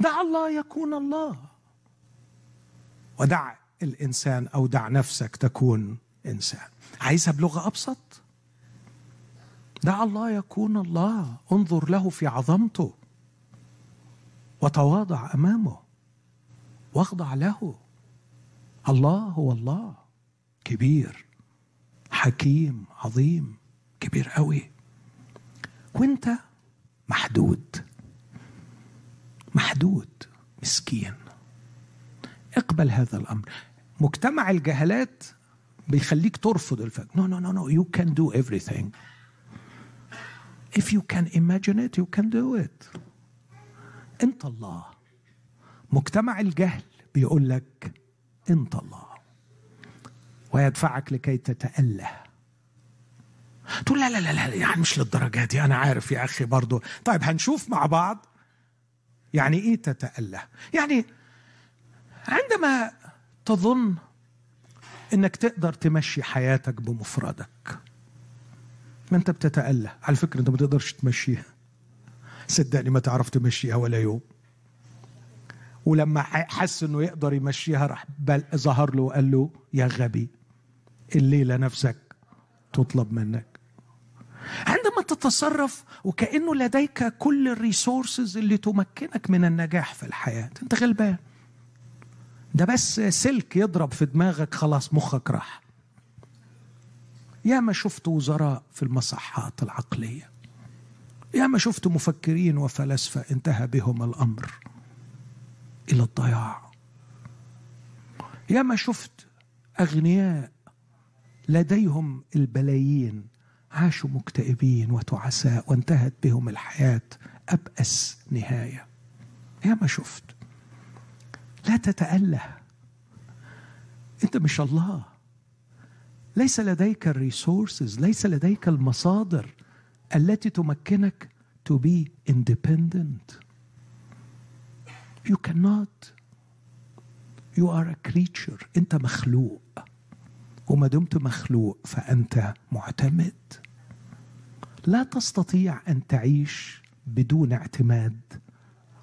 B: دع الله يكون الله. ودع الإنسان أو دع نفسك تكون إنسان. عايزها بلغه أبسط؟ دع الله يكون الله. انظر له في عظمته. وتواضع أمامه. واخضع له. الله هو الله. كبير. حكيم. عظيم. كبير قوي وانت محدود. محدود مسكين. اقبل هذا الأمر. مجتمع الجهلات بيخليك ترفض الفجر no no no no you can do everything. If you can imagine it you can do it. انت الله. مجتمع الجهل بيقول لك انت الله. ويدفعك لكي تتأله. تقول لا لا لا لا يعني مش للدرجة دي أنا عارف يا أخي برضو. طيب هنشوف مع بعض يعني إيه تتأله. يعني عندما تظن إنك تقدر تمشي حياتك بمفردك ما أنت بتتأله؟ على فكرة أنت ما تقدرش تمشيها. صدقني ما تعرف تمشيها ولا يوم. ولما حس إنه يقدر يمشيها راح بل ظهر له وقال له يا غبي الليلة نفسك تطلب منك. عندما تتصرف وكأنه لديك كل الريسورسز اللي تمكنك من النجاح في الحياة. أنت غلبان. ده بس سلك يضرب في دماغك خلاص مخك راح. يا ما شفت وزراء في المصحات العقلية. يا ما شفت مفكرين وفلاسفة انتهى بهم الأمر إلى الضياع. يا ما شفت أغنياء لديهم البلايين. عاشوا مكتئبين وتعساء وانتهت بهم الحياة أبأس نهاية. يا ما شفت؟ لا تتأله. أنت مش الله. ليس لديك الريسورسز ليس لديك المصادر التي تمكنك to be independent. You cannot. You are a creature. أنت مخلوق. وما دمت مخلوق فأنت معتمد. لا تستطيع أن تعيش بدون اعتماد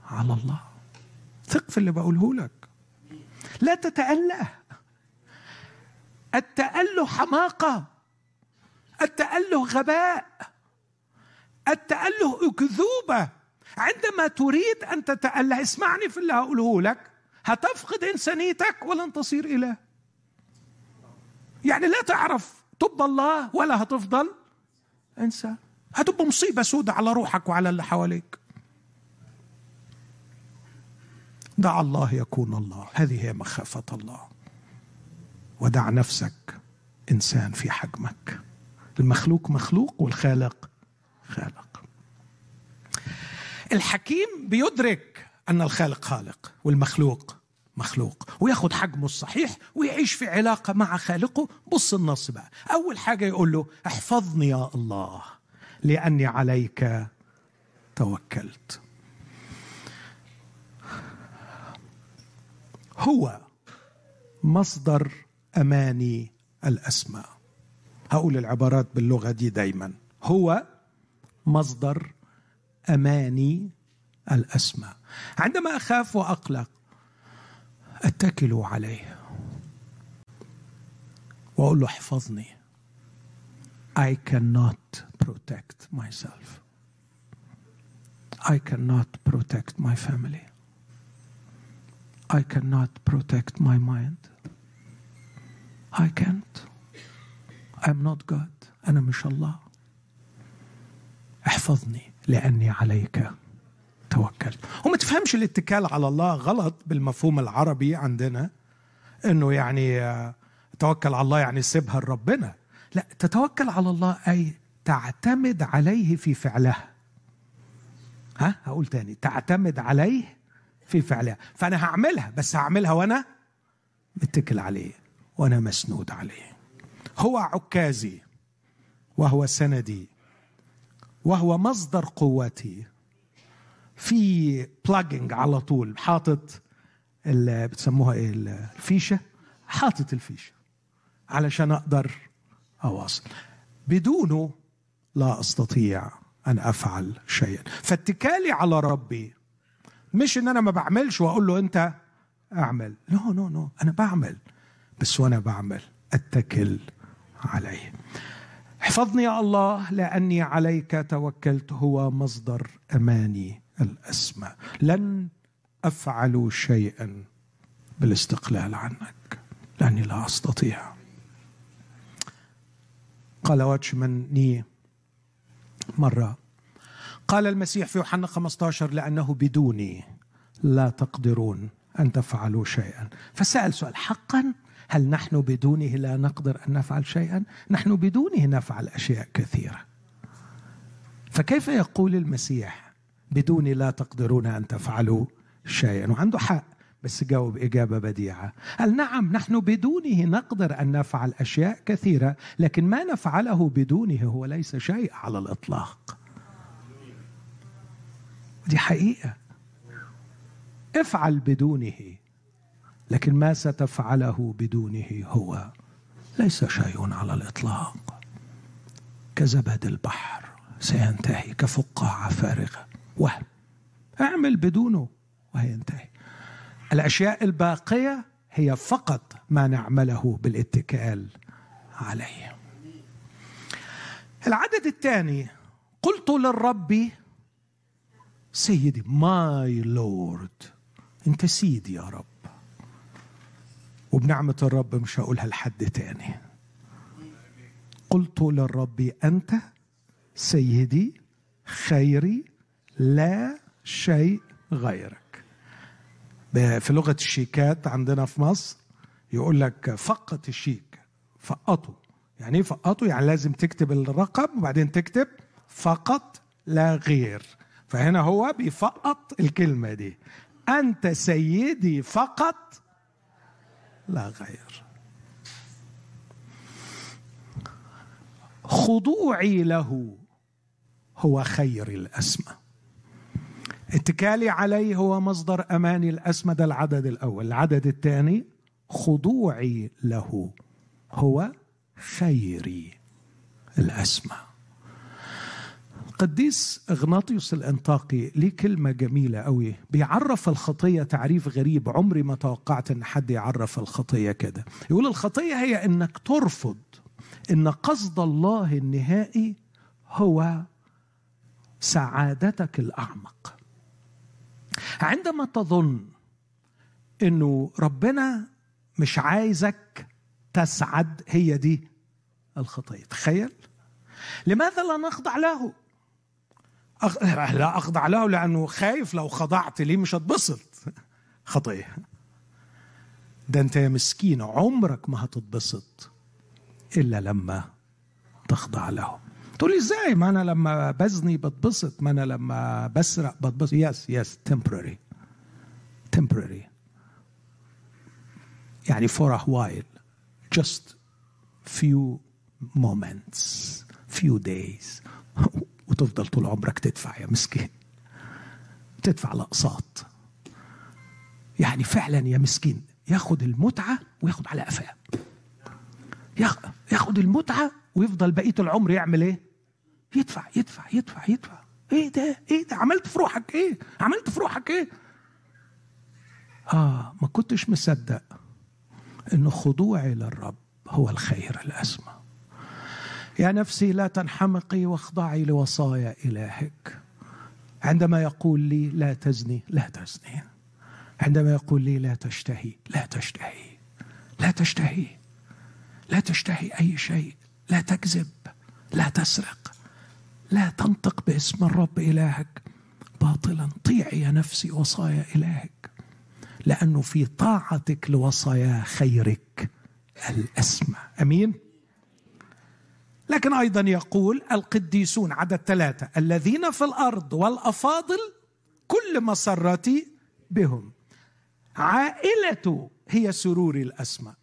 B: على الله. ثق في اللي بقوله لك. لا تتأله التأله حماقة. التأله غباء. التأله أكذوبة. عندما تريد أن تتأله اسمعني في اللي هقوله لك. هتفقد إنسانيتك ولن تصير إله. يعني لا تعرف تبقى الله ولا هتفضل. إنسان هتبقى مصيبة سودة على روحك وعلى اللي حواليك. دع الله يكون الله. هذه هي مخافة الله. ودع نفسك إنسان في حجمك. المخلوق مخلوق والخالق خالق. الحكيم بيدرك أن الخالق خالق والمخلوق مخلوق وياخد حجمه الصحيح ويعيش في علاقة مع خالقه بص النص بقى أول حاجة يقول له احفظني يا الله لأني عليك توكلت. هو مصدر اماني الأسماء. هقول العبارات باللغة دي دايما. هو مصدر اماني الأسماء. عندما أخاف وأقلق اتكل عليه واقول له احفظني I cannot protect myself I cannot protect my family. I cannot protect my mind. I can't. I'm not God. أنا مش الله. احفظني لأني عليك توكلت. وما تفهمش الاتكال على الله غلط بالمفهوم العربي عندنا إنه يعني توكل على الله يعني سيبها لربنا. لا تتوكل على الله أي تعتمد عليه في فعلها. ها هقول تاني تعتمد عليه في فعلها فأنا هعملها بس هعملها وأنا متكل عليه وأنا مسنود عليه هو عكازي وهو سندي وهو مصدر قوتي في بلاجنج على طول حاطط اللي بتسموها إيه؟ الفيشة حاطط الفيشة علشان أقدر أواصل. بدونه لا أستطيع أن أفعل شيئا. فاتكالي على ربي مش إن أنا ما بعملش وأقول له أنت أعمل. no no no أنا بعمل بس وأنا بعمل أتكل عليه. احفظني يا الله لأني عليك توكلت هو مصدر أماني. الاسمى لن أفعل شيئا بالاستقلال عنك. لأني لا أستطيع. قال واتشمان ني مرة قال المسيح في يوحنا 15 لأنه بدوني لا تقدرون أن تفعلوا شيئا. فسأل سؤال حقا؟ هل نحن بدونه لا نقدر أن نفعل شيئا؟ نحن بدونه نفعل أشياء كثيرة. فكيف يقول المسيح بدوني لا تقدرون أن تفعلوا شيئا. وعنده حق بس جاوب إجابة بديعة. قال نعم نحن بدونه نقدر أن نفعل أشياء كثيرة لكن ما نفعله بدونه هو ليس شيء على الإطلاق. دي حقيقة. افعل بدونه لكن ما ستفعله بدونه هو ليس شيء على الإطلاق. كزبد البحر سينتهي كفقاعة فارغة. وهم. اعمل بدونه وهينتهي. الأشياء الباقية هي فقط ما نعمله بالاتكال عليه. العدد الثاني قلت للرب سيدي ماي لورد أنت سيدي يا رب. وبنعمة الرب مش هقولها لحد تاني. قلت للرب أنت سيدي خيري لا شيء غيرك. في لغة الشيكات عندنا في مصر يقول لك فقط الشيك فقطه يعني إيه فقطه يعني لازم تكتب الرقم وبعدين تكتب فقط لا غير. فهنا هو بيفقط الكلمة دي. أنت سيدي فقط لا غير. خضوعي له هو خير الأسمى اتكالي عليه هو مصدر أماني الأسمى ده العدد الأول. العدد الثاني خضوعي له. هو خيري الأسمى. قديس إغناطيوس الأنطاقي ليه كلمة جميلة قوي بيعرف الخطية تعريف غريب عمري ما توقعت إن حد يعرف الخطية كده. يقول الخطية هي إنك ترفض إن قصد الله النهائي هو سعادتك الأعمق. عندما تظن إنه ربنا مش عايزك تسعد هي دي الخطية. تخيل. لماذا لا نخضع له؟ أخ... لا أخضع له لأنه خايف لو خضعت ليه مش هتبسط. خطية. ده أنت يا مسكين عمرك ما هتتبسط إلا لما تخضع له. تقول لي إزاي؟ ما أنا لما بزني بتبسط ما أنا لما بسرق بتبسط. يس يس temporary. Temporary. يعني for a while. Just few moments. Few days. وتفضل طول عمرك تدفع يا مسكين. تدفع الاقساط يعني فعلا يا مسكين ياخد المتعة وياخد على قفاه. ياخد المتعة ويفضل بقية العمر يعمل إيه؟ يدفع يدفع يدفع يدفع. إيه ده؟ إيه ده؟ عملت في روحك إيه؟ عملت في روحك إيه؟ آه ما كنتش مصدق إن خضوعي للرب هو الخير الأسمى. يا نفسي لا تنحمقي واخضعي لوصايا إلهك. عندما يقول لي لا تزني لا تزني. عندما يقول لي لا تشتهي لا تشتهي. لا تشتهي. لا تشتهي أي شيء. لا تكذب. لا تسرق. لا تنطق باسم الرب إلهك. باطلا طيعي يا نفسي وصايا إلهك. لأنه في طاعتك لوصايا خيرك الأسمى. أمين؟ لكن أيضا يقول القديسون عدد ثلاثة الذين في الأرض والأفاضل كل مسرتي بهم. عائلته هي سروري الاسمى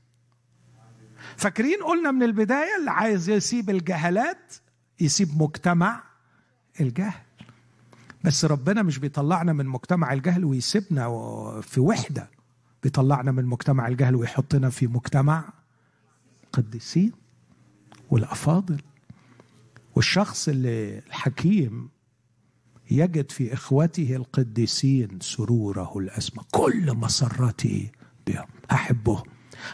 B: فاكرين قلنا من البداية اللي عايز يسيب الجهلات؟ يسيب مجتمع الجهل. بس ربنا مش بيطلعنا من مجتمع الجهل ويسيبنا في وحدة. بيطلعنا من مجتمع الجهل ويحطنا في مجتمع قديسين والأفاضل. والشخص اللي الحكيم يجد في إخوته القديسين سروره الأسمى كل مسرتي بهم أحبهم.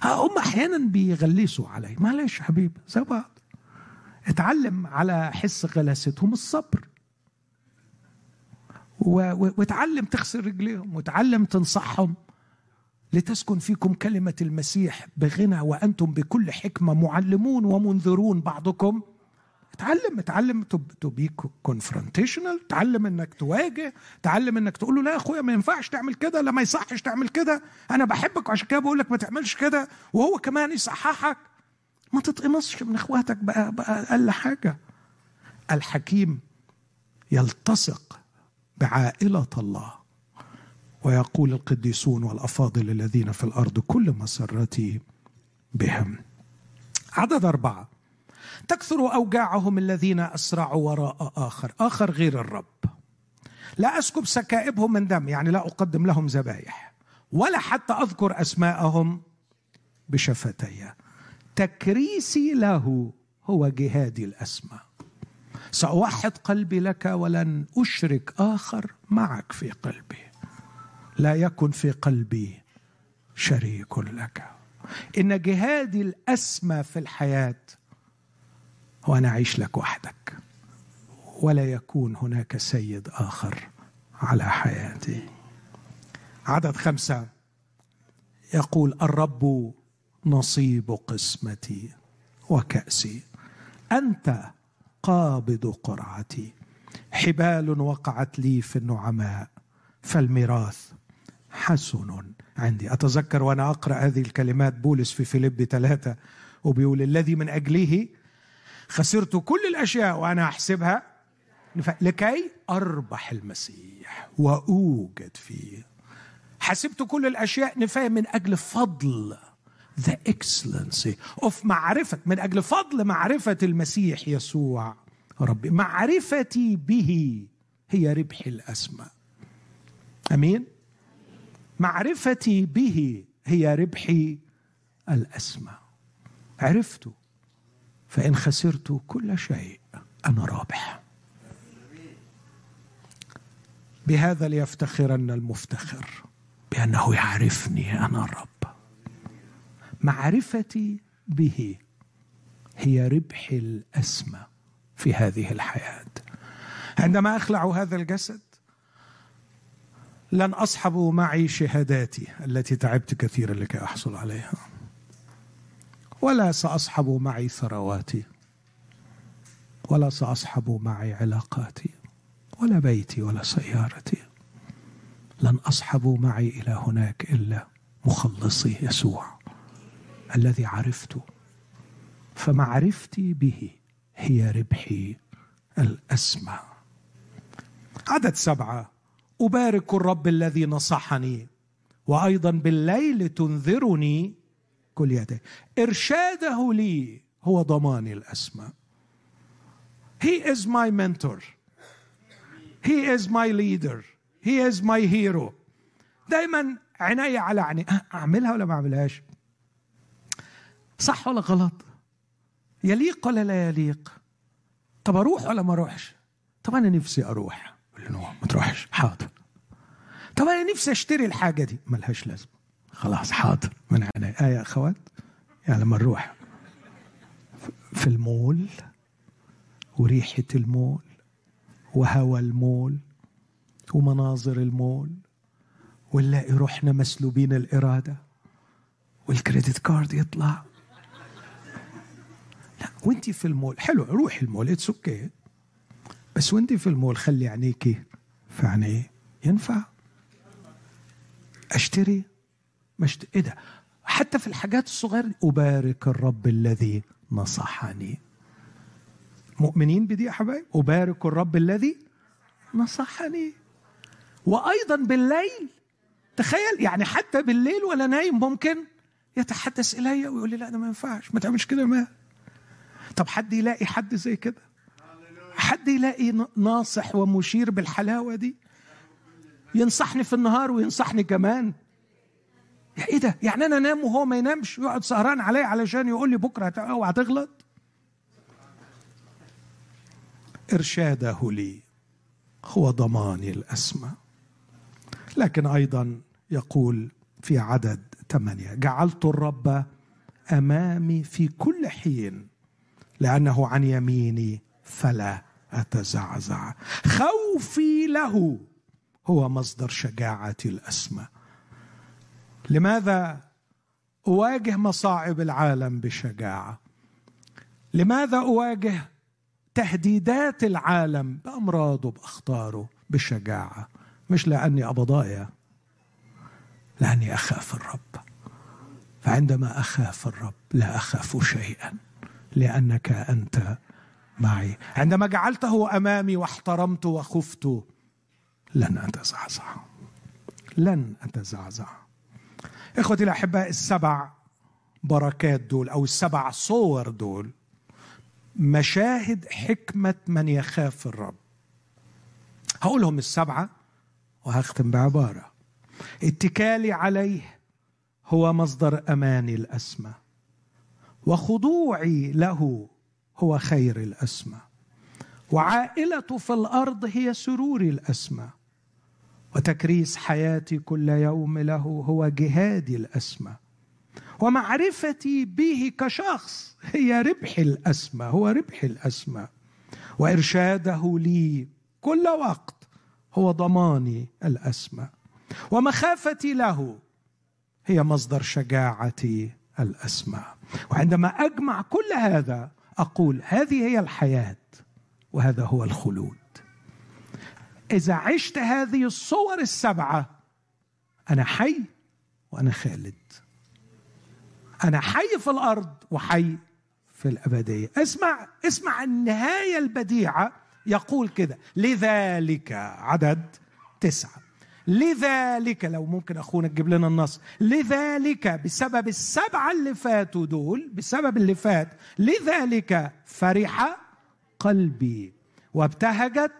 B: هم أحيانا بيغلسوا علي. معلش حبيبي زي بعض. اتعلم على حس غلاستهم الصبر. وتعلم تغسل رجليهم وتعلم تنصحهم لتسكن فيكم كلمة المسيح بغنى وأنتم بكل حكمة معلمون ومنذرون بعضكم. اتعلم اتعلم to be confrontational تعلم إنك تواجه تعلم إنك تقول له لا يا أخويا ما ينفعش تعمل كده لا ما يصحش تعمل كده أنا بحبك وعشان كده بقول لك ما تعملش كده وهو كمان يصححك. ما تتقمصش من اخواتك بقى, بقى أقل حاجة. الحكيم يلتصق بعائلة الله. ويقول القديسون والأفاضل الذين في الأرض كل مسرتي بهم. عدد أربعة. تكثر أوجاعهم الذين أسرعوا وراء آخر. آخر غير الرب. لا أسكب سكائبهم من دم يعني لا أقدم لهم ذبائح ولا حتى أذكر أسماءهم بشفتي. تكريسي له هو جهادي الاسمى سأوحد قلبي لك ولن أشرك آخر معك في قلبي. لا يكن في قلبي شريك لك. إن جهادي الاسمى في الحياة هو أنا أعيش لك وحدك. ولا يكون هناك سيد آخر على حياتي. عدد خمسة. يقول الرب نصيب قسمتي وكأسي. أنت قابض قرعتي. حبال وقعت لي في النعماء فالميراث حسن عندي. أتذكر وأنا أقرأ هذه الكلمات بولس في فيليب ثلاثة وبيقول الذي من أجله خسرت كل الأشياء وأنا أحسبها. لكي أربح المسيح وأوجد فيه. حسبت كل الأشياء نفايه من أجل فضل the excellency of معرفة من أجل فضل معرفة المسيح يسوع. ربي معرفتي به هي ربحي الأسمى أمين؟ معرفتي به هي ربحي الأسمى عرفته فإن خسرت كل شيء أنا رابح. بهذا ليفتخرن المفتخر بأنه يعرفني أنا الرب معرفتي به هي ربحي الأسمى في هذه الحياة. عندما أخلع هذا الجسد لن أصحب معي شهاداتي التي تعبت كثيرا لكي أحصل عليها ولا سأصحب معي ثرواتي ولا سأصحب معي علاقاتي ولا بيتي ولا سيارتي. لن أصحب معي إلى هناك إلا مخلصي يسوع. الذي عرفته فمعرفتي به هي ربحي الأسمى. عدد سبعة. أبارك الرب الذي نصحني وأيضا بالليل تنذرني كل يديه إرشاده لي هو ضماني الأسمى. He is my mentor. He is my leader. He is my hero. دايما عناية على عني أعملها ولا ما أعملهاش؟ صح ولا غلط؟ يليق ولا لا يليق؟ طب أروح ولا ما أروحش؟ طب أنا نفسي أروح. ما تروحش. حاضر. طب أنا نفسي أشتري الحاجة دي. ملهاش لازمة. خلاص حاضر. من عيني آية أخوات يعني لما نروح. في المول وريحة المول وهوى المول ومناظر المول ونلاقي روحنا مسلوبين الإرادة وال credit card يطلع. لا وانت في المول. حلو روحي المول it's okay بس وانت في المول خلي عينيكي في عينيه ينفع؟ أشتري؟ مش إيه ده؟ حتى في الحاجات الصغيرة أبارك الرب الذي نصحني. مؤمنين بدي يا حبايب؟ أبارك الرب الذي نصحني. وأيضا بالليل. تخيل يعني حتى بالليل ولا نايم ممكن يتحدث إلي ويقول لي لا ده ما ينفعش ما تعملش كده ما طب حد يلاقي حد زي كده؟ حد يلاقي ناصح ومشير بالحلاوة دي؟ ينصحني في النهار وينصحني كمان. إيه ده؟ يعني أنا أنام وهو ما ينامش؟ ويقعد سهران عليا علشان يقول لي بكرة أوعى تغلط؟ إرشاده لي هو ضماني الاسمى لكن أيضا يقول في عدد ثمانية جعلت الرب أمامي في كل حين لأنه عن يميني فلا أتزعزع. خوفي له هو مصدر شجاعتي الأسمى. لماذا أواجه مصاعب العالم بشجاعة؟ لماذا أواجه تهديدات العالم بامراضه باخطاره بشجاعة؟ مش لأني ابى ضايع لأني أخاف الرب. فعندما أخاف الرب لا أخاف شيئا. لأنك أنت معي. عندما جعلته أمامي واحترمت وخفت لن أتزعزع. لن أتزعزع. إخوتي الأحباء السبع بركات دول أو السبع صور دول مشاهد حكمة من يخاف الرب. هقولهم السبعة وهختم بعبارة. اتكالي عليه هو مصدر أماني الاسمى وخضوعي له هو خير الأسمى. وعائلته في الأرض هي سروري الأسمى. وتكريس حياتي كل يوم له هو جهادي الأسمى. ومعرفتي به كشخص هي ربحي الأسمى هو ربحي الأسمى. وإرشاده لي كل وقت هو ضماني الأسمى. ومخافتي له هي مصدر شجاعتي الأسمى. وعندما أجمع كل هذا أقول هذه هي الحياة وهذا هو الخلود. إذا عشت هذه الصور السبعة أنا حي وأنا خالد. أنا حي في الأرض وحي في الأبدية. اسمع اسمع النهاية البديعة. يقول كده لذلك عدد تسعة. لذلك لو ممكن أخونا تجيب لنا النص لذلك بسبب السبعة اللي فاتوا دول بسبب اللي فات لذلك فرح قلبي وابتهجت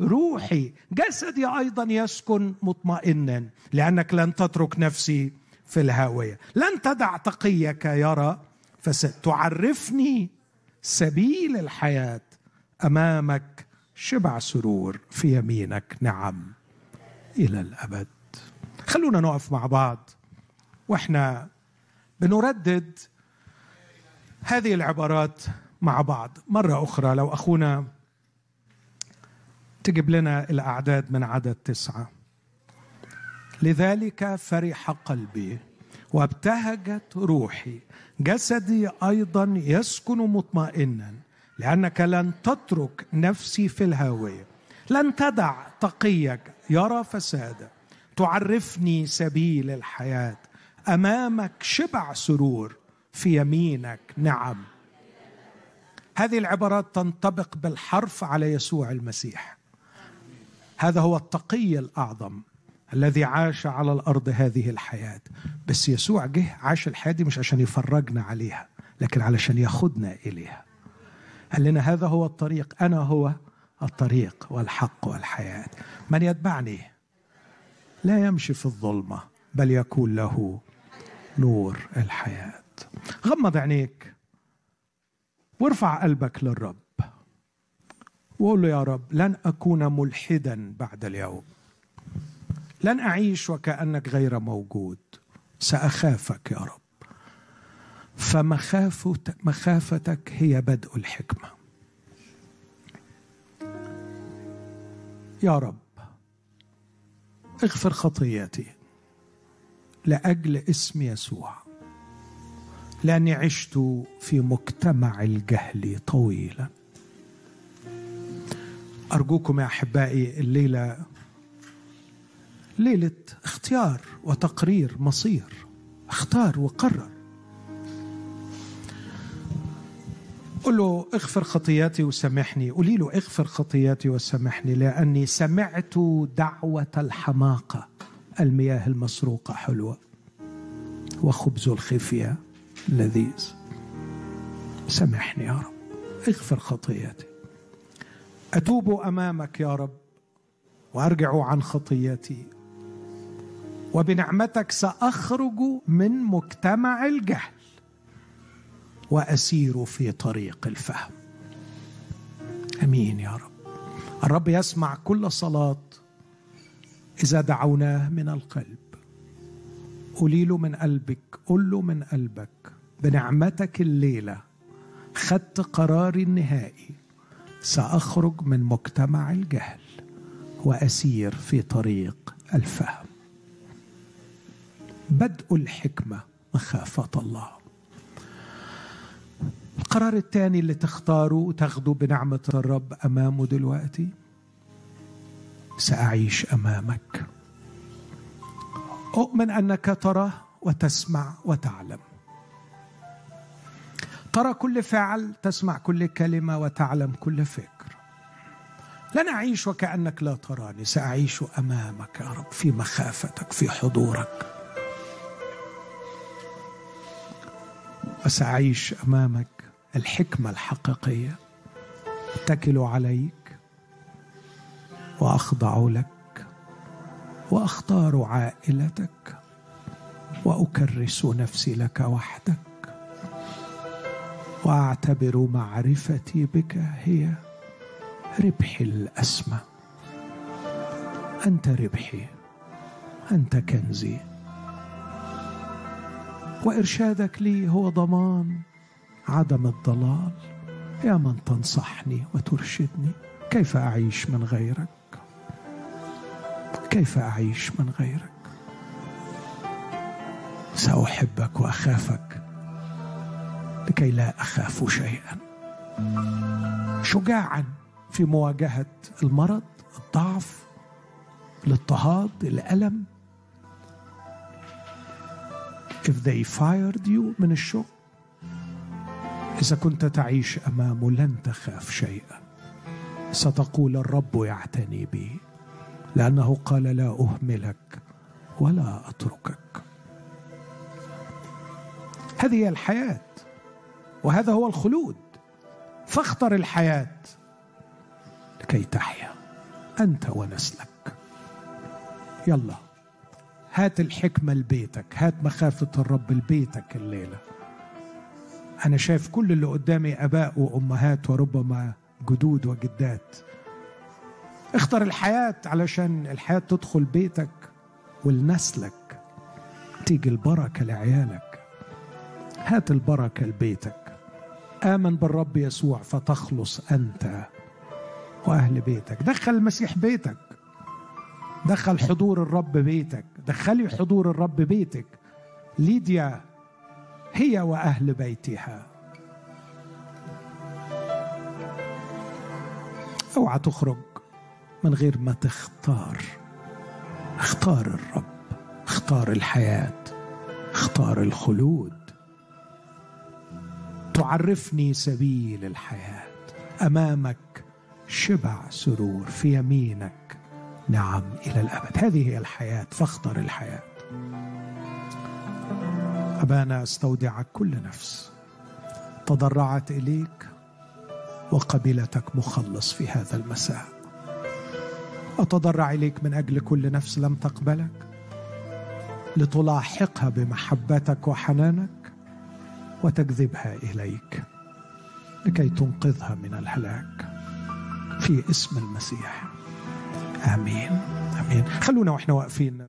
B: روحي. جسدي أيضا يسكن مطمئنا لأنك لن تترك نفسي في الهاوية. لن تدع تقيك يرى فستعرفني سبيل الحياة أمامك شبع سرور في يمينك. نعم. إلى الأبد. خلونا نقف مع بعض. وإحنا بنردد هذه العبارات مع بعض. مرة أخرى لو أخونا تجيب لنا الأعداد من عدد تسعة. لذلك فرح قلبي وابتهجت روحي. جسدي أيضا يسكن مطمئنا لأنك لن تترك نفسي في الهاويه لن تدع تقيك. يرى فسادا تعرفني سبيل الحياة. أمامك شبع سرور في يمينك نعم. هذه العبارات تنطبق بالحرف على يسوع المسيح. هذا هو التقي الأعظم الذي عاش على الأرض هذه الحياة. بس يسوع جه عاش الحياة دي مش عشان يفرجنا عليها لكن علشان ياخدنا إليها. قال لنا هذا هو الطريق أنا هو الطريق والحق والحياة. من يتبعني لا يمشي في الظلمة بل يكون له نور الحياة. غمض عينيك وارفع قلبك للرب. وقول له يا رب لن أكون ملحدا بعد اليوم. لن أعيش وكأنك غير موجود. سأخافك يا رب. فمخافتك هي بدء الحكمة. يا رب اغفر خطياتي لأجل اسم يسوع لأني عشت في مجتمع الجهل طويلا. أرجوكم يا أحبائي الليلة ليلة اختيار وتقرير مصير اختار وقرر. قل له اغفر خطياتي وسامحني قولي له اغفر خطياتي وسامحني لأني سمعت دعوة الحماقة المياه المسروقة حلوة. وخبز الخفيه لذيذ. سامحني يا رب. اغفر خطياتي. أتوب أمامك يا رب وأرجع عن خطياتي. وبنعمتك سأخرج من مجتمع الجهل. وأسير في طريق الفهم. آمين يا رب. الرب يسمع كل صلاة إذا دعوناه من القلب. قولي له من قلبك قل له من قلبك. بنعمتك الليلة خدت قراري النهائي. سأخرج من مجتمع الجهل وأسير في طريق الفهم. بدء الحكمة مخافة الله. القرار الثاني اللي تختاره وتاخده بنعمة الرب أمامه دلوقتي سأعيش أمامك. أؤمن أنك ترى وتسمع وتعلم. ترى كل فعل تسمع كل كلمة وتعلم كل فكر. لن أعيش وكأنك لا تراني سأعيش أمامك يا رب في مخافتك في حضورك. وسأعيش أمامك. الحكمة الحقيقية. أتكل عليك وأخضع لك وأختار عائلتك وأكرس نفسي لك وحدك وأعتبر معرفتي بك هي ربحي الأسمى. أنت ربحي أنت كنزي. وإرشادك لي هو ضمان. عدم الضلال. يا من تنصحني وترشدني كيف أعيش من غيرك؟ كيف أعيش من غيرك؟ سأحبك وأخافك لكي لا أخاف شيئا. شجاعا في مواجهة المرض الضعف الاضطهاد الألم. If they fired you من الشغل إذا كنت تعيش أمامه لن تخاف شيئا. ستقول الرب يعتني بي لأنه قال لا أهملك ولا أتركك. هذه هي الحياة وهذا هو الخلود. فاختر الحياة لكي تحيا أنت ونسلك. يلا هات الحكمة لبيتك هات مخافة الرب لبيتك الليلة. أنا شايف كل اللي قدامي آباء وأمهات وربما جدود وجدات. اختر الحياة علشان الحياة تدخل بيتك ولنسلك تيجي البركة لعيالك. هات البركة لبيتك. آمن بالرب يسوع فتخلص أنت وأهل بيتك. دخل المسيح بيتك. دخل حضور الرب بيتك. دخلي حضور الرب بيتك. ليديا هي وأهل بيتها. أوعى تخرج من غير ما تختار. اختار الرب اختار الحياة اختار الخلود. تعرفني سبيل الحياة. أمامك شبع سرور في يمينك نعم إلى الأبد. هذه هي الحياة فاختر الحياة. أبانا أستودعك كل نفس. تضرعت إليك وقبلتك مخلص في هذا المساء. أتضرع إليك من أجل كل نفس لم تقبلك؟ لتلاحقها بمحبتك وحنانك وتجذبها إليك لكي تنقذها من الهلاك في اسم المسيح. آمين. آمين. خلونا وإحنا واقفين.